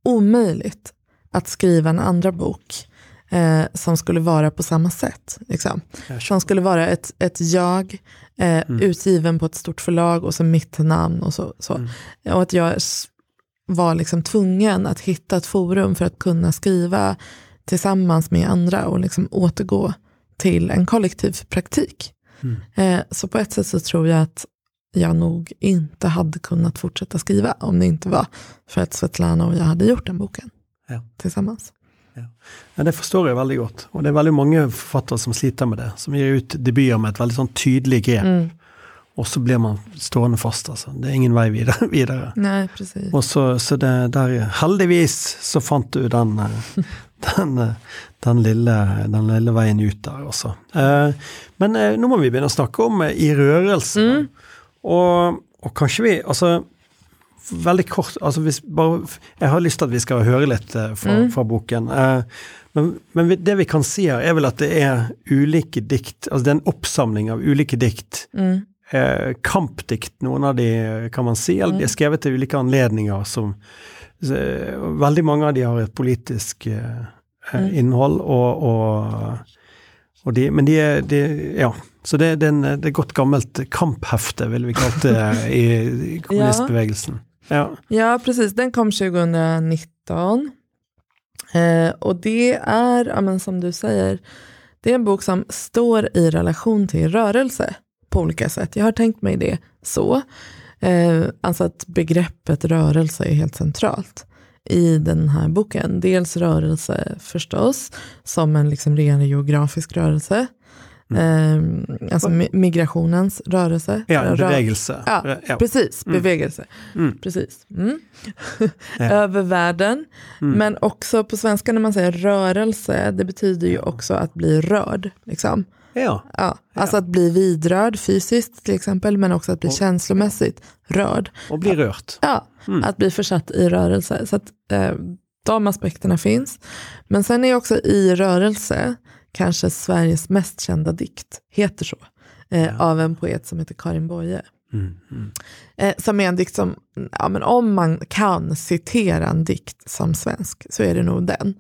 omöjligt att skriva en andra bok eh, som skulle vara på samma sätt. Liksom. Som skulle vara ett, ett jag, eh, utgiven på ett stort förlag och så mitt namn och så. så. Och att jag var liksom tvungen att hitta ett forum för att kunna skriva tillsammans med andra och liksom återgå till en kollektiv praktik. Eh, så på ett sätt så tror jag att jag nog inte hade kunnat fortsätta skriva om det inte var för att Svetlana och jag hade gjort den boken
Ja.
tillsammans.
Ja, Det forstår jeg veldig godt. Og det er veldig mange forfattere som sliter med det. Som gir ut debuter med et veldig sånn tydelig grep.
Mm.
Og så blir man stående fast, altså. Det er ingen vei videre. videre.
Nej, precis.
Og så, så det der Heldigvis så fant du den, eh, den, den, lille, den lille veien ut der også. Eh, Men eh, nå må vi begynne å snakke om eh, I rørelse.
Mm.
Og, og kanskje vi Altså veldig kort altså hvis bare, Jeg har lyst til at vi skal høre litt fra,
Mm.
fra boken. Men, men det vi kan si her, er vel at det er ulike dikt Altså det er en oppsamling av ulike dikt.
Mm.
Eh, kampdikt, noen av de kan man si. Eller de er skrevet til ulike anledninger som så, Veldig mange av de har et politisk eh, eh, innhold, og, og, og de Men de er de, Ja. Så det, det, er en, det er godt gammelt kamphefte, ville vi kalt det i, i kommunistbevegelsen. Ja.
Ja, precis. Den kom 2019. Eh, och det är, ja, men som du säger, det är en bok som står i relation till rörelse på olika sätt. Jag har tänkt mig det så. Eh, alltså att begreppet rörelse är helt centralt i den här boken. Dels rörelse förstås, som en liksom ren geografisk rörelse. Eh, alltså mi- migrationens rörelse.
ja,
Rör-
bevegelse.
Ja,
ja.
precis. Bevegelse.
Mm.
Precis. Mm.
Ja.
Över världen.
Mm.
Men också på svenska när man säger rörelse, det betyder ju också att bli rörd. Liksom.
Ja.
Ja, alltså att bli vidrörd fysiskt till exempel, men också att bli
Och-
känslomässigt rörd.
Og bli rørt.
Ja,
Mm.
att bli försatt i rörelse. Så att eh, de aspekterna finns. Men sen är också i rörelse kanske Sveriges mest kända dikt, heter så, eh,
Ja.
av en poet som heter Karin Boye.
Mm, mm.
Eh, som är en dikt som, ja, men om man kan citera en dikt som svensk så är det nog den.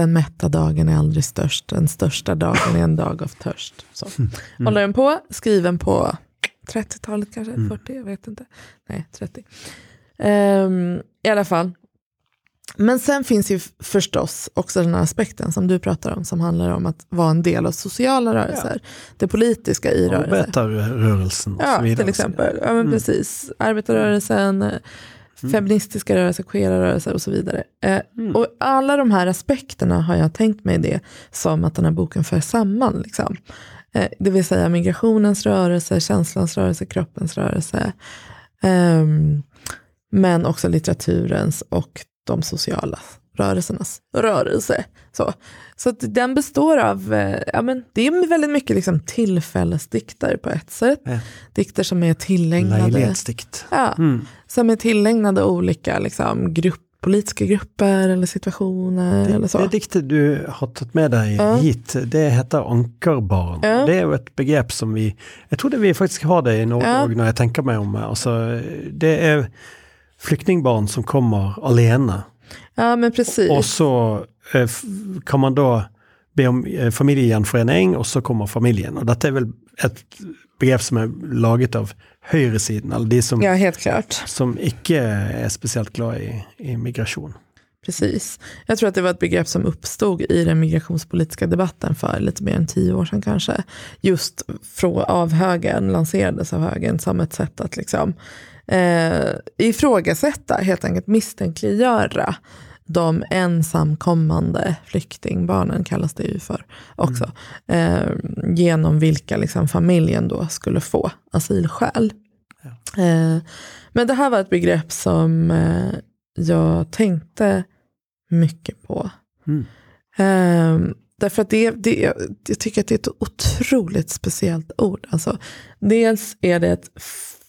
Den mätta dagen är aldrig störst, den största dagen är en dag av törst. Så.
Mm.
Håller den på, skriven på 30-talet kanske,
Mm.
40, jag vet inte. Nej, 30. Ehm, I alla fall. Men sen finns ju förstås också den här aspekten som du pratar om, som handlar om att vara en del av sociala rörelser. Det politiska i rörelser.
Arbetarrörelsen
Ja, till exempel. Ja, men
Mm.
precis. Arbetarrörelsen, eh, feministiska rörelser, queera rörelser och så vidare. Eh,
Mm.
Och alla de här aspekterna har jag tänkt mig det som att den här boken för samman. Liksom. Eh, det vill säga migrationens rörelse, känslans rörelse, kroppens rörelse. Ehm, men också litteraturens och de sociala rörelsernas rörelse. Så, så att den består av, eh, ja, men det är väldigt mycket liksom tillfällesdikter på ett sätt.
Ja.
Dikter som är tillägnade, ja,
Mm.
som är tillägnade olika liksom, grupp, politiska grupper eller situationer. eller så.
Det, det diktet du har tagit med dig
Ja.
hit, det heter Ankarbarn.
Ja.
Det är ett begrepp som vi, jag tror det vi faktiskt har det i Norge när jag tänker mig om. Alltså, det är flyktingbarn som kommer alene.
Ja men precis.
Och så eh, kan man då be om eh, familjegjenforening och så kommer familjen. Och detta är väl ett begrepp som är laget av högersiden, eller de som,
Ja helt klart.
som icke är speciellt glada i, i migration.
Precis. Jag tror att det var ett begrepp som uppstod i den migrationspolitiska debatten för lite mer än tio år sedan kanske. Just frå, av högern, lanserades av högern som ett sätt att liksom, eh, ifrågasätta, helt enkelt misstänkliggöra de ensamkommande flyktingbarnen kallas det ju för också. Eh, genom vilka liksom familjen då skulle få asylskäl. Eh, men det här var ett begrepp som eh, jag tänkte mycket på.
Mm.
Ehm, därför att det, det, jag, jag tycker att det är ett otroligt speciellt ord. Alltså, dels är det ett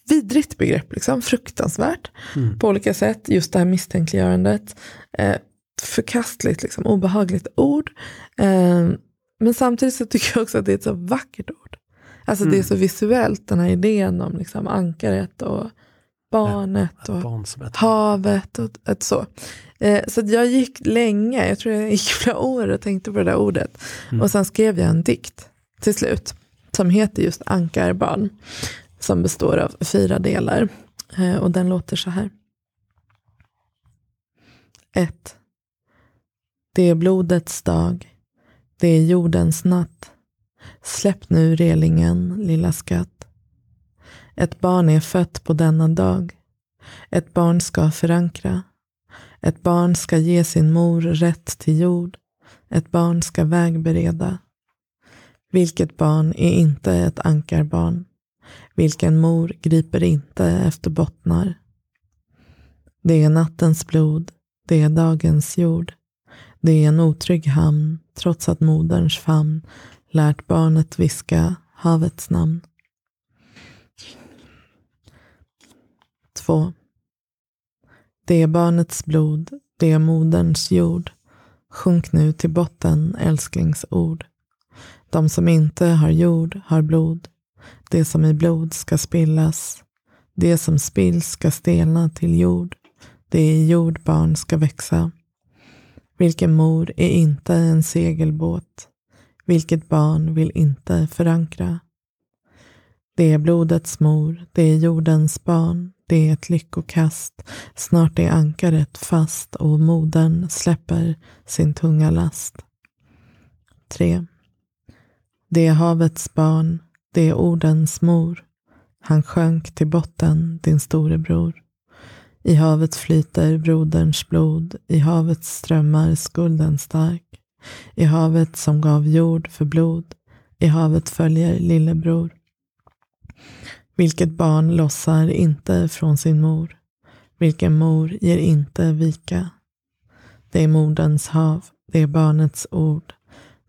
vidrigt begrepp, liksom, fruktansvärt
Mm.
på olika sätt. Just det här misstänkliggörandet. Eh, förkastligt, liksom, obehagligt ord. Ehm, men samtidigt så tycker jag också att det är ett så vackert ord. Alltså det är
Mm.
så visuellt, den här idén om liksom, ankaret och barnet. och
Barn
havet och ett så. Eh, så jag gick länge, jag tror jag gick flera år och tänkte på det där ordet.
Mm.
Och sen skrev jag en dikt till slut som heter just Ankarbarn. Som består av fyra delar. Eh, och den låter så här. 1. Det är blodets dag. Det är jordens natt. Släpp nu relingen, lilla skatt. Ett barn är fött på denna dag. Ett barn ska förankra. Ett barn ska ge sin mor rätt till jord. Ett barn ska vägbereda. Vilket barn är inte ett ankarbarn? Vilken mor griper inte efter bottnar? Det är nattens blod, det är dagens jord. Det är en otrygg hamn, trots att moderns famn lärt barnet viska havets namn. 2. Det är barnets blod, det är moderns jord. Sjunk nu till botten, älsklingsord. De som inte har jord har blod. Det som i blod ska spillas. Det som spills ska stelna till jord. Det i jord barn ska växa. Vilken mor är inte en segelbåt? Vilket barn vill inte förankra? Det är blodets mor, det är jordens barn, det är ett lyckokast. Snart är ankaret fast och modern släpper sin tunga last. 3. Det är havets barn, det är ordens mor. Han sjönk till botten, din storebror. I havet flyter broderns blod, i havet strömmar skulden stark. I havet som gav jord för blod, i havet följer lillebror. Vilket barn lossar inte från sin mor? Vilken mor ger inte vika? Det är moderns hav, det är barnets ord.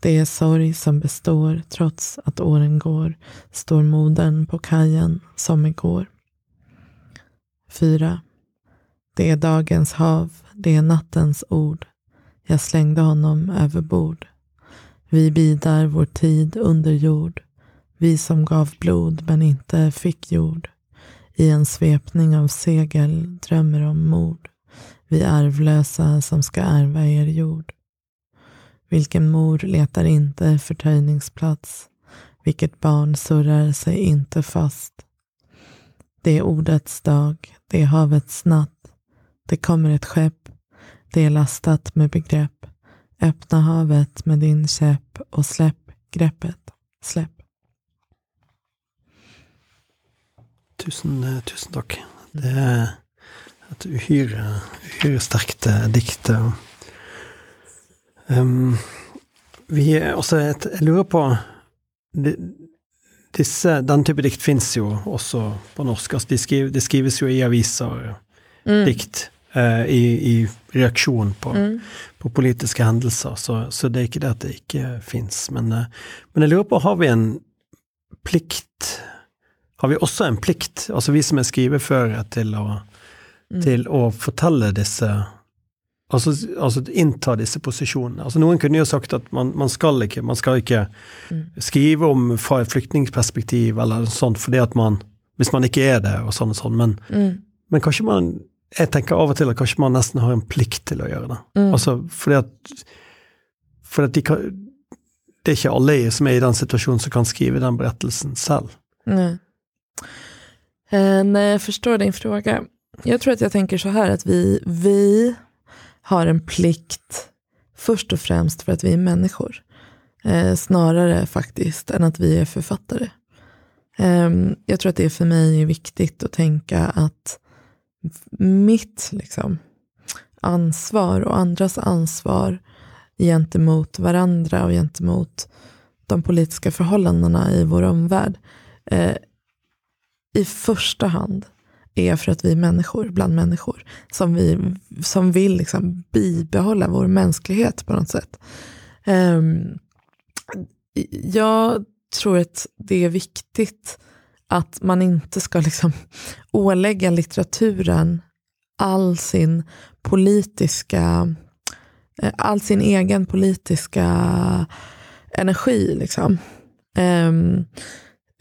Det är sorg som består trots att åren går, står modern på kajen som igår. 4. Det är dagens hav, det är nattens ord. Jag slängde honom över bord. Vi bidar vår tid under jord. Vi som gav blod men inte fick jord. I en svepning av segel drömmer om mord. Vi arvlösa som ska ärva er jord. Vilken mor letar inte förtöjningsplats? Vilket barn surrar sig inte fast? Det är ordets dag, det är havets natt. Det kommer ett skepp, det är lastat med begrepp. Öppna havet med din käpp och släpp greppet. Släpp.
Tusen, eh, tusen tack. Det är eh, ett uhyre, uhyre starkt eh, dikt. Um, vi også et, Jeg lurer på de, disse, Den type dikt fins jo også på norsk. Altså de, skriv, de, skrives jo i aviser, mm. dikt. Uh, i, i, reaksjon på, mm. på politiske hendelser. Så, så, det er ikke det at det ikke fins. Men, uh, men jeg lurer på, har vi en plikt Har vi også en plikt, altså vi som er skriveførere, til å, mm. til å fortelle disse Altså, altså, innta disse posisjonene. Altså, noen kunne jo sagt at man, man skal ikke, man skal ikke mm. skrive om fra et flyktningperspektiv eller sånt, fordi at man Hvis man ikke er det, og sånn og sånn. Men, mm. men, kanskje man Jeg tenker av og til at kanskje man nesten har en plikt til å gjøre det. Mm. Altså fordi at, fordi at de kan, Det er ikke alle som er i den situasjonen som kan skrive den berettelsen selv.
Nej. Eh, nej, jag förstår din fråga. Jag tror att jag tänker så här att vi, vi har en plikt först och främst för att vi är människor. Eh, snarare faktiskt än att vi är författare. Eh, jag tror att det för mig är viktigt att tänka att mitt liksom, ansvar och andras ansvar gentemot varandra och gentemot de politiska förhållandena i vår omvärld eh, i första hand är för att vi är människor bland människor. Som, vi, som vill liksom bibehålla vår mänsklighet på något sätt. Um, jag tror att det är viktigt att man inte ska liksom ålägga litteraturen all sin politiska, eh, all sin egen politiska energi. Liksom. Um,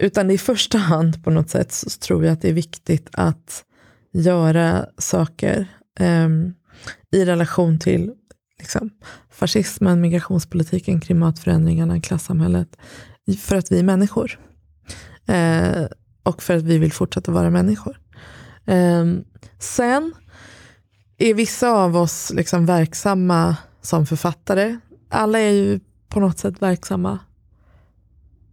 utan i första hand på något sätt så tror jag att det är viktigt att göra saker eh, i relation till liksom, fascismen, migrationspolitiken, klimatförändringarna, klassamhället. För att vi är människor. Eh, och för att vi vill fortsätta vara människor. Eh, sen är vissa av oss liksom verksamma som författare. Alla är ju på något sätt verksamma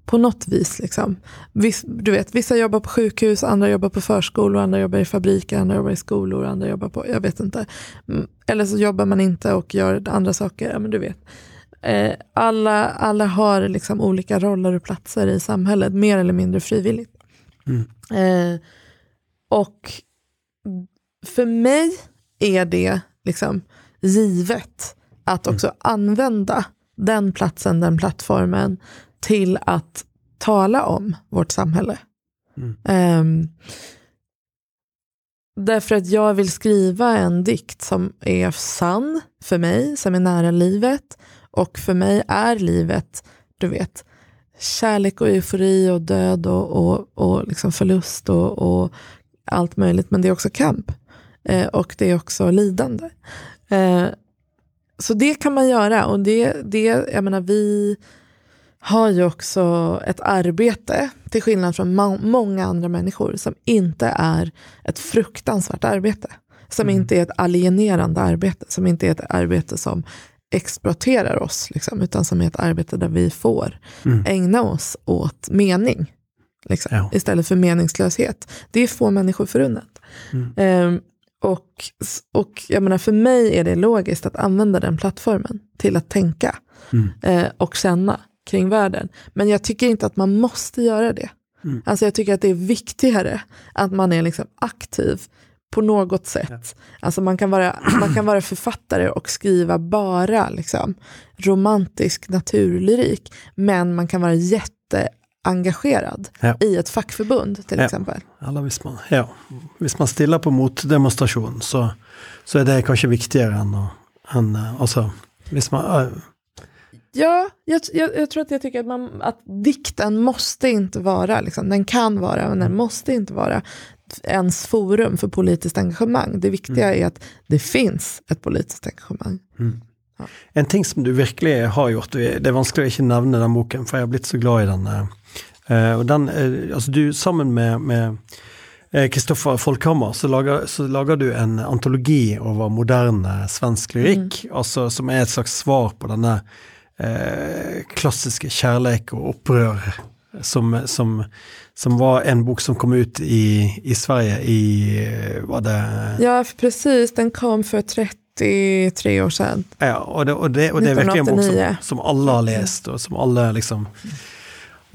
på något vis. Liksom. Viss, du vet, vissa jobbar på sjukhus, andra jobbar på förskolor, andra jobbar i fabriker, andra jobbar i skolor, andra jobbar på, jag vet inte. Mm, eller så jobbar man inte och gör andra saker, ja men du vet. Eh, alla, alla har liksom olika roller och platser i samhället, mer eller mindre frivilligt. Mm. Eh, och för mig är det liksom givet att också mm. använda den platsen, den plattformen till att tala om vårt samhälle. Mm. Um, därför att jag vill skriva en dikt som är sann för mig, som är nära livet. Och för mig är livet, du vet, kärlek och eufori och död och, och, och liksom förlust och, och allt möjligt. Men det är också kamp. Eh, och det är också lidande. Eh, så det kan man göra. Och det, det jag menar, vi har ju också ett arbete, till skillnad från må många andra människor, som inte är ett fruktansvärt arbete. Som mm. inte är ett alienerande arbete, som inte är ett arbete som exploaterar oss, liksom, utan som är ett arbete där vi får mm. ägna oss åt mening. Liksom, ja. Istället för meningslöshet. Det är få människor förunnat. Mm. Um, och, och jag menar, för mig är det logiskt att använda den plattformen till att tänka mm. uh, och känna kring världen. Men jag tycker inte att man måste göra det. Mm. Alltså jag tycker att det är viktigare att man är liksom aktiv på något sätt. Ja. Alltså man kan, vara, man kan vara författare och skriva bara liksom, romantisk naturlyrik. Men man kan vara jätteengagerad ja. i ett fackförbund till
ja.
exempel.
Eller hvis man, ja. hvis man stiller på motdemonstration så, så är det kanske viktigare än, än alltså, hvis man,
Ja, jag, jag, jag, tror att jag tycker att, man, att dikten måste inte vara, liksom, den kan vara men den måste inte vara ens forum för politiskt engagemang. Det viktiga är att det finns ett politiskt engagemang. Ja.
En ting som du virkelig har gjort, det er vanskelig å ikke nevne den boken, for jeg har blitt så glad i den. og den eh, altså du, sammen med, med Kristoffer Folkhammer, så lager, så lager du en antologi over moderne svensk lyrikk, altså, som er et slags svar på denne eh, klassiske kjærleik og opprør, som, som, som var en bok som kom ut i, i Sverige i var det
Ja, precis. Den kom för 33 år sedan.
Ja, och det, och det, och det är verkligen en bok som,
1989.
som alla har läst och som alla liksom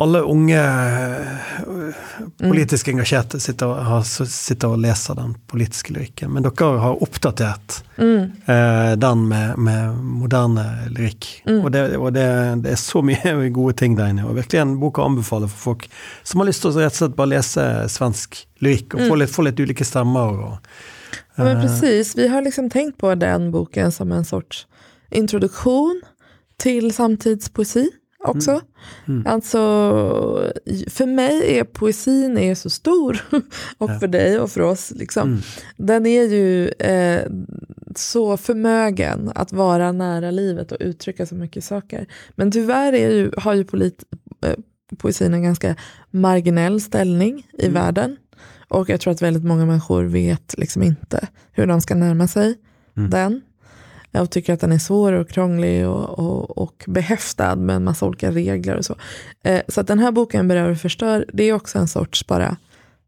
alla unge eh, politisk engasjerte sitter, har, sitter og leser den politiske lyrikken. Men dere har oppdatert
Mm.
eh, den med, med moderne lyrikk.
Mm.
Og, det, og det, det er så mye gode ting der inne. Og virkelig en bok å anbefale for folk som har lyst til å rett og slett bare lese svensk lyrikk, og få, litt, få litt ulike stemmer. Og,
Ja, men
Eh.
precis, vi har liksom tänkt på den boken som en sorts introduktion till samtidspoesi också.
Mm.
Alltså, för mig är poesin är så stor, och
Ja.
för dig och för oss. Liksom.
Mm.
Den är ju eh, så förmögen att vara nära livet och uttrycka så mycket saker. Men tyvärr är ju, har ju polit, eh, poesin en ganska marginell ställning i
Mm.
världen. Och jag tror att väldigt många människor vet liksom inte hur de ska närma sig
Mm.
den. Jag tycker att den är svår och krånglig och, och, och behäftad med en massa olika regler och så. Eh, så att den här boken Berör och förstör, det är också en sorts bara,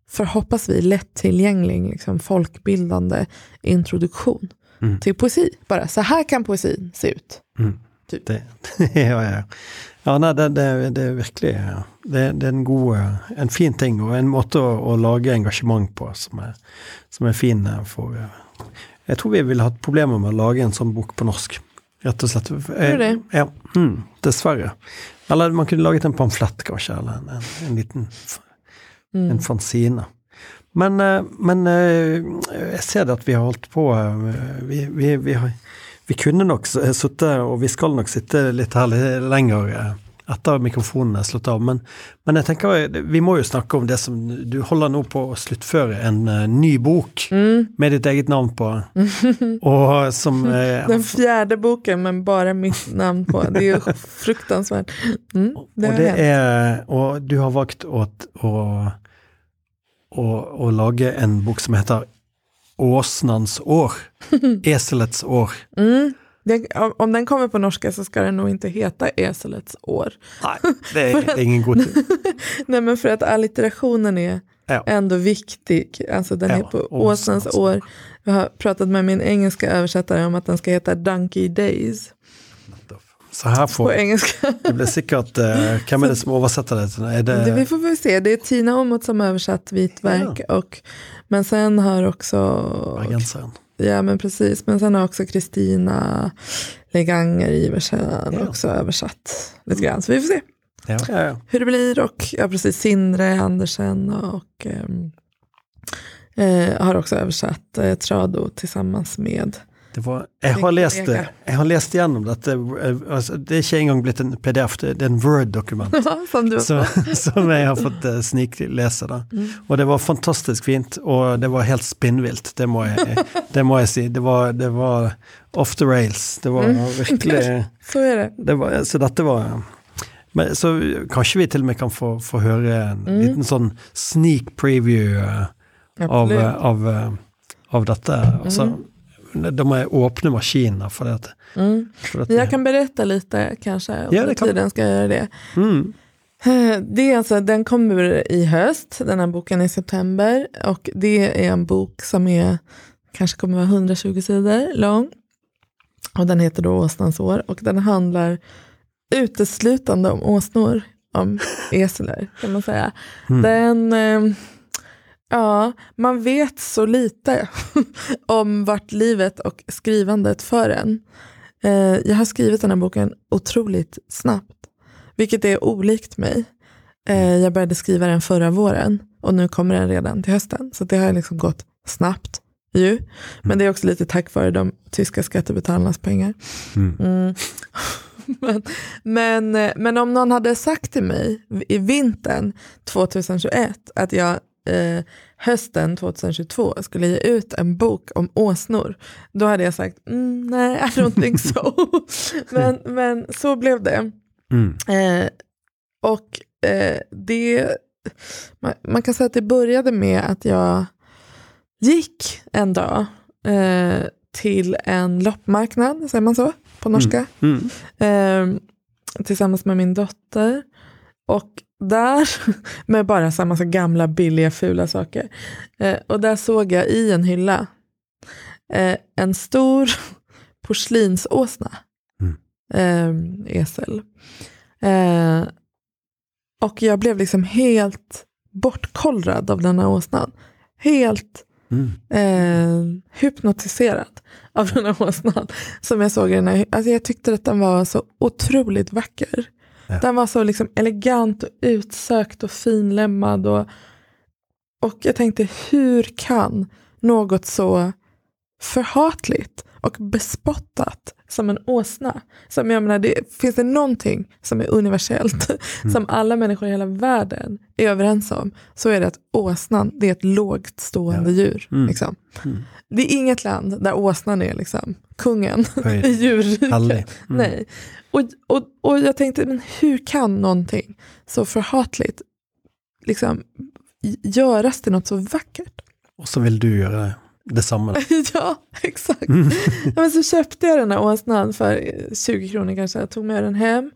förhoppas vi, lättillgänglig, liksom folkbildande introduktion
Mm.
till poesi. Bara så här kan poesin se ut.
Mm.
Typ.
Det, ja, ja. ja nei, det, det, det er virkelig ja. det, det er en god En fin ting, og en måte å, å lage engasjement på som er, som er fin for Jeg tror vi ville hatt problemer med å lage en sånn bok på norsk. Rett og slett.
Tror du det?
Ja, mm, dessverre. Eller man kunne laget en pamflett, kanskje, eller en, en, en liten
Mm.
en fanzine. Men, eh, men eh, jeg ser det at vi har holdt på eh, Vi, vi, vi, har, vi kunne nok s- sitte, og vi skal nok sitte litt her lenger eh, etter mikrofonen er slått av. Men, men jeg tenker eh, vi må jo snakke om det som Du holder nå på å sluttføre en eh, ny bok
Mm.
med ditt eget navn på, og som eh,
Den fjärde boken men bara mitt namn på. Det är ju fruktansvärt. Mm, det
og, det er, og du har valgt å, å, å, å lage en bok som heter Åsnans år. Eselets år.
Mm. Det, om, den kommer på norska så ska den nog inte heta Eselets år.
Nei, det er, det er ingen god tid.
Nej men för att allitterationen är
Ja.
ändå viktig. Alltså den
Ja,
är på
Åsnans
Åsnens år. Jag har pratat med min engelska översättare om att den ska heta Donkey Days
Så
på
får
engelska.
Det blir sikkert eh, Hvem er det som oversetter det? Er det,
Det, vi får väl se. Det är Tina Åmoth som översatt Vit verk. Och, men sen har också
bergenseren?
Ja men precis, men sen har också Kristina Leganger Iversen
Ja.
också översatt lite grann. Så vi får se
Ja.
Hur det blir. Och ja, precis, Sindre Andersen och ehm, eh, har också översatt eh, Trado tillsammans med.
Det var, jeg, har lest, det- jeg har lest gjennom dette. eh, Altså, det er ikke engang blitt en PDF, det, det er en Word-dokument.
som
Så, som jeg har fått uh, sniklese. da.
Mm.
Og det var fantastisk fint, og det var helt spinnvilt, det må jeg, det må jeg si. Det var, det var off the rails. Det var
Mm.
virkelig
Så är det.
det var, Så dette var men, Så kanskje vi til og med kan få, få høre en
Mm.
liten sånn sneak preview eh, av, eh, av, eh, av dette. Altså, Da må jeg åpne maskinen. For det,
Mm.
for det,
Jag kan berätta lite kanske,
Ja, det kan-
tiden ska jag göra det.
mm,
Det är alltså, den kommer i höst, den här boken i september. Och det är en bok som är, kanske kommer vara 120 sidor lång. Och den heter då Åsnans år. Och den handlar uteslutande om åsnor, om eseler kan man säga.
Mm.
Den, eh, ja, man vet så lite om vart livet och skrivandet för en. Eh, jag har skrivit den här boken otroligt snabbt, vilket är olikt mig. Eh, jag började skriva den förra våren och nu kommer den redan till hösten. Så det har liksom gått snabbt ju. Men det är också lite tack vare de tyska skattebetalarnas pengar.
mm.
Mm. men, men, eh, men om någon hade sagt till mig i vintern 2021 att jag eh, hösten 2022 skulle ge ut en bok om åsnor, då hade jag sagt mm, nej, I don't think so. men, men så blev det.
Mm.
Eh, och eh, det, man, man, kan säga att det började med att jag gick en dag eh, till en loppmarknad, säger man så på norska,
Mm. Mm.
eh, tillsammans med min dotter. Och där, med bara så massa gamla billiga fula saker. Eh, och där såg jag i en hylla eh, en stor porslinsåsna.
Mm.
Eh, esel. Och jag blev liksom helt bortkollrad av denna åsnan. Helt
Mm.
eh, hypnotiserad av den här åsnan. Som jag såg i den här, alltså jag tyckte att den var så otroligt vacker.
Ja.
Den var så liksom elegant och utsökt och finlemmad. Och, och jag tänkte, hur kan något så förhatligt och bespottat som en åsna. Som jag menar, det, finns det någonting som är universellt, som alla människor i hela världen är överens om, så är det att åsnan det är ett lågt stående
Ja.
djur.
Mm.
Liksom.
Mm.
Det är inget land där åsnan är liksom kungen i djurriket.
Mm.
Nej. Och, och, och jag tänkte, men hur kan någonting så förhatligt liksom, göras till något så vackert?
Och så vill du göra detsamma.
ja, exakt.
Mm.
Men så köpte jag den här åsnan för eh, 20 kronor kanske. Jag tog med den hem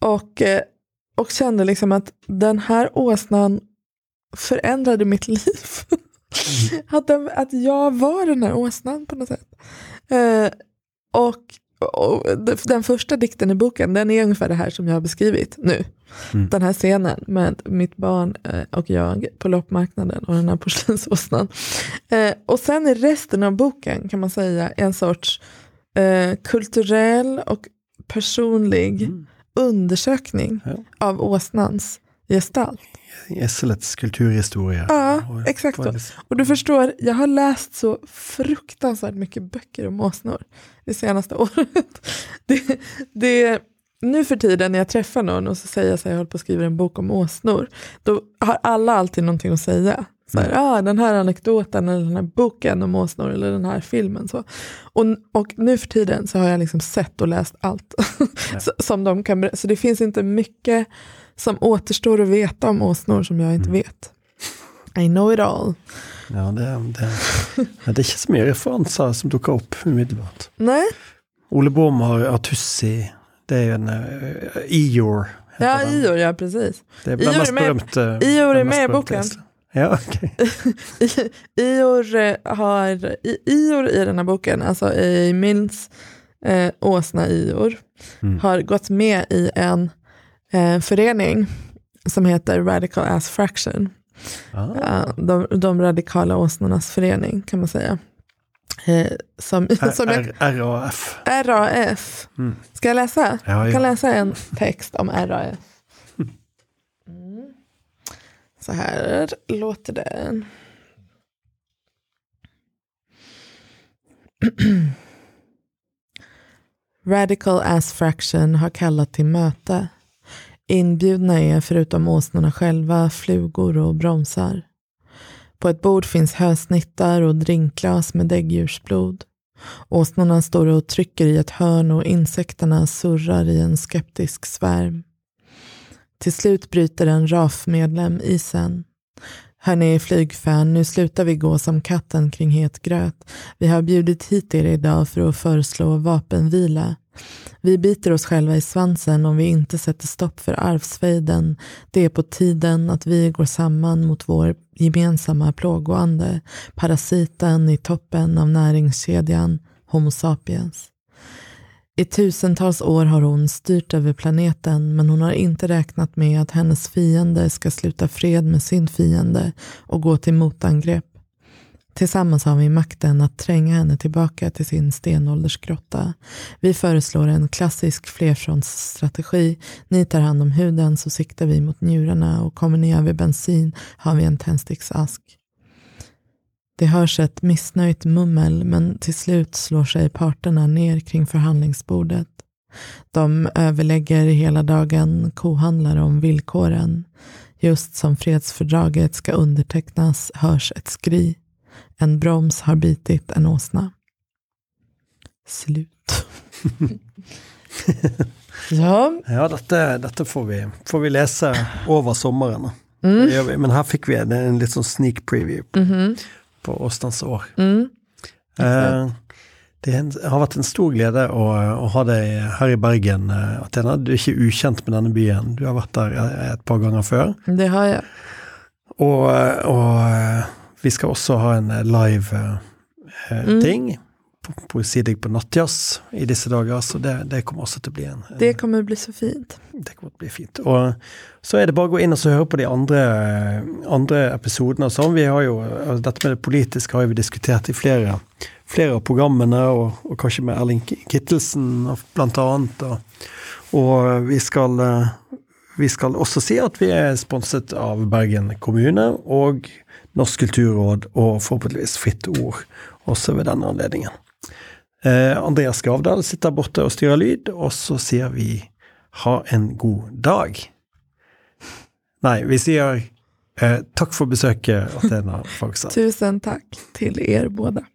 och, eh, och kände liksom att den här åsnan förändrade mitt liv. att, den, att jag var den här åsnan på något sätt. Eh, och den första dikten i boken den är ungefär det här som jag har beskrivit nu.
Mm.
Den här scenen med mitt barn eh, och jag på loppmarknaden och den här porslinsåsnan. Eh, och sen är resten av boken kan man säga en sorts eh, kulturell och personlig
Mm.
undersökning
Ja.
av åsnans gestalt.
Esselets kulturhistoria.
Ja,
Och-
exakt
och-
Och du förstår, jag har läst så fruktansvärt mycket böcker om åsnor det senaste året. Det, det, nu för tiden när jag träffar någon och så säger jag här, jag håller på att skriva en bok om åsnor, då har alla alltid någonting att säga. Så här, ah, den här anekdoten eller den här boken om åsnor eller den här filmen. Så. Och, och nu för tiden så har jag liksom sett och läst allt. Som de kan, så det finns inte mycket som återstår att veta om åsnor som jag inte vet. I know it all.
Ja, det, det, ja, det känns mer referenser som dukker opp umiddelbart.
Nej,
Ole Bohm har Artussi. Det är en uh, Ior. heter
ja. Ior, ja precis.
Det är
Ior är
mest
med-
berömte.
Ior är med i boken.
Essel. Ja.
I- Ior eh, har, I- Ior i den här boken, alltså i Mills eh, åsna Ior,
Mm.
har gått med i en eh, förening som heter Radical Ass Fraction.
Ah,
de, de radikala åsnornas förening kan man säga. Eh, som, som jag,
RAF.
RAF.
Mm.
Ska jag läsa?
Ja,
Jag kan läsa en text om RAF. Mm. Så här låter den. Radical Ass Fraction har kallat till möte. Inbjudna är förutom åsnorna själva flugor och bromsar. På ett bord finns hösnittar och drinkglas med däggdjursblod. Åsnorna står och trycker i ett hörn och insekterna surrar i en skeptisk svärm. Till slut bryter en RAF-medlem isen. Hörni flygfan, nu slutar vi gå som katten kring het gröt. Vi har bjudit hit er idag för att föreslå vapenvila. Vi biter oss själva i svansen om vi inte sätter stopp för arvsfejden. Det är på tiden att vi går samman mot vår gemensamma plågoande, parasiten i toppen av näringskedjan Homo sapiens. I tusentals år har hon styrt över planeten men hon har inte räknat med att hennes fiende ska sluta fred med sin fiende och gå till motangrepp. Tillsammans har vi makten att tränga henne tillbaka till sin stenåldersgrotta. Vi föreslår en klassisk flerfrontsstrategi. Ni tar hand om huden så siktar vi mot njurarna och kommer ni över bensin har vi en tändsticksask. Det hörs ett missnöjt mummel men till slut slår sig parterna ner kring förhandlingsbordet. De överlägger hela dagen, kohandlar om villkoren. Just som fredsfördraget ska undertecknas hörs ett skri. En broms har bitit en åsna. Slut. ja.
Ja, dette, dette får, vi, får vi lese over sommeren.
Mm.
Men her fikk vi en, en litt sånn sneak preview på,
Mhm.
På Åstans år.
Mm.
Eh, det har vært en stor glede å, å ha deg her i Bergen, eh, Athena. Du er ikke ukjent med denne byen. Du har vært der eh, et par ganger før.
Det har jag.
Og, eh, og eh, vi skal også ha en eh, live eh,
Mm.
Ting. På, nattjazz i disse dager, så det, det kommer også til å bli en
Det kommer bli så fint.
Det kommer å bli fint. Og så er det bare å gå inn og så høre på de andre episodene og sånn. Vi har altså Dette med det politiske har vi diskutert i flere, flere av programmene, og, og kanskje med Erling Kittelsen blant annet. Og, og vi, skal, eh, vi skal også si at vi er sponset av Bergen kommune og Norsk kulturråd og forhåpentligvis Fritt Ord også ved denne anledningen. Eh, Andreas Skavdal sitter borte og styrer lyd, og så sier vi ha en god dag. Nei, vi sier eh, takk for besøket, Athena Fagseth.
Tusen tack till er båda.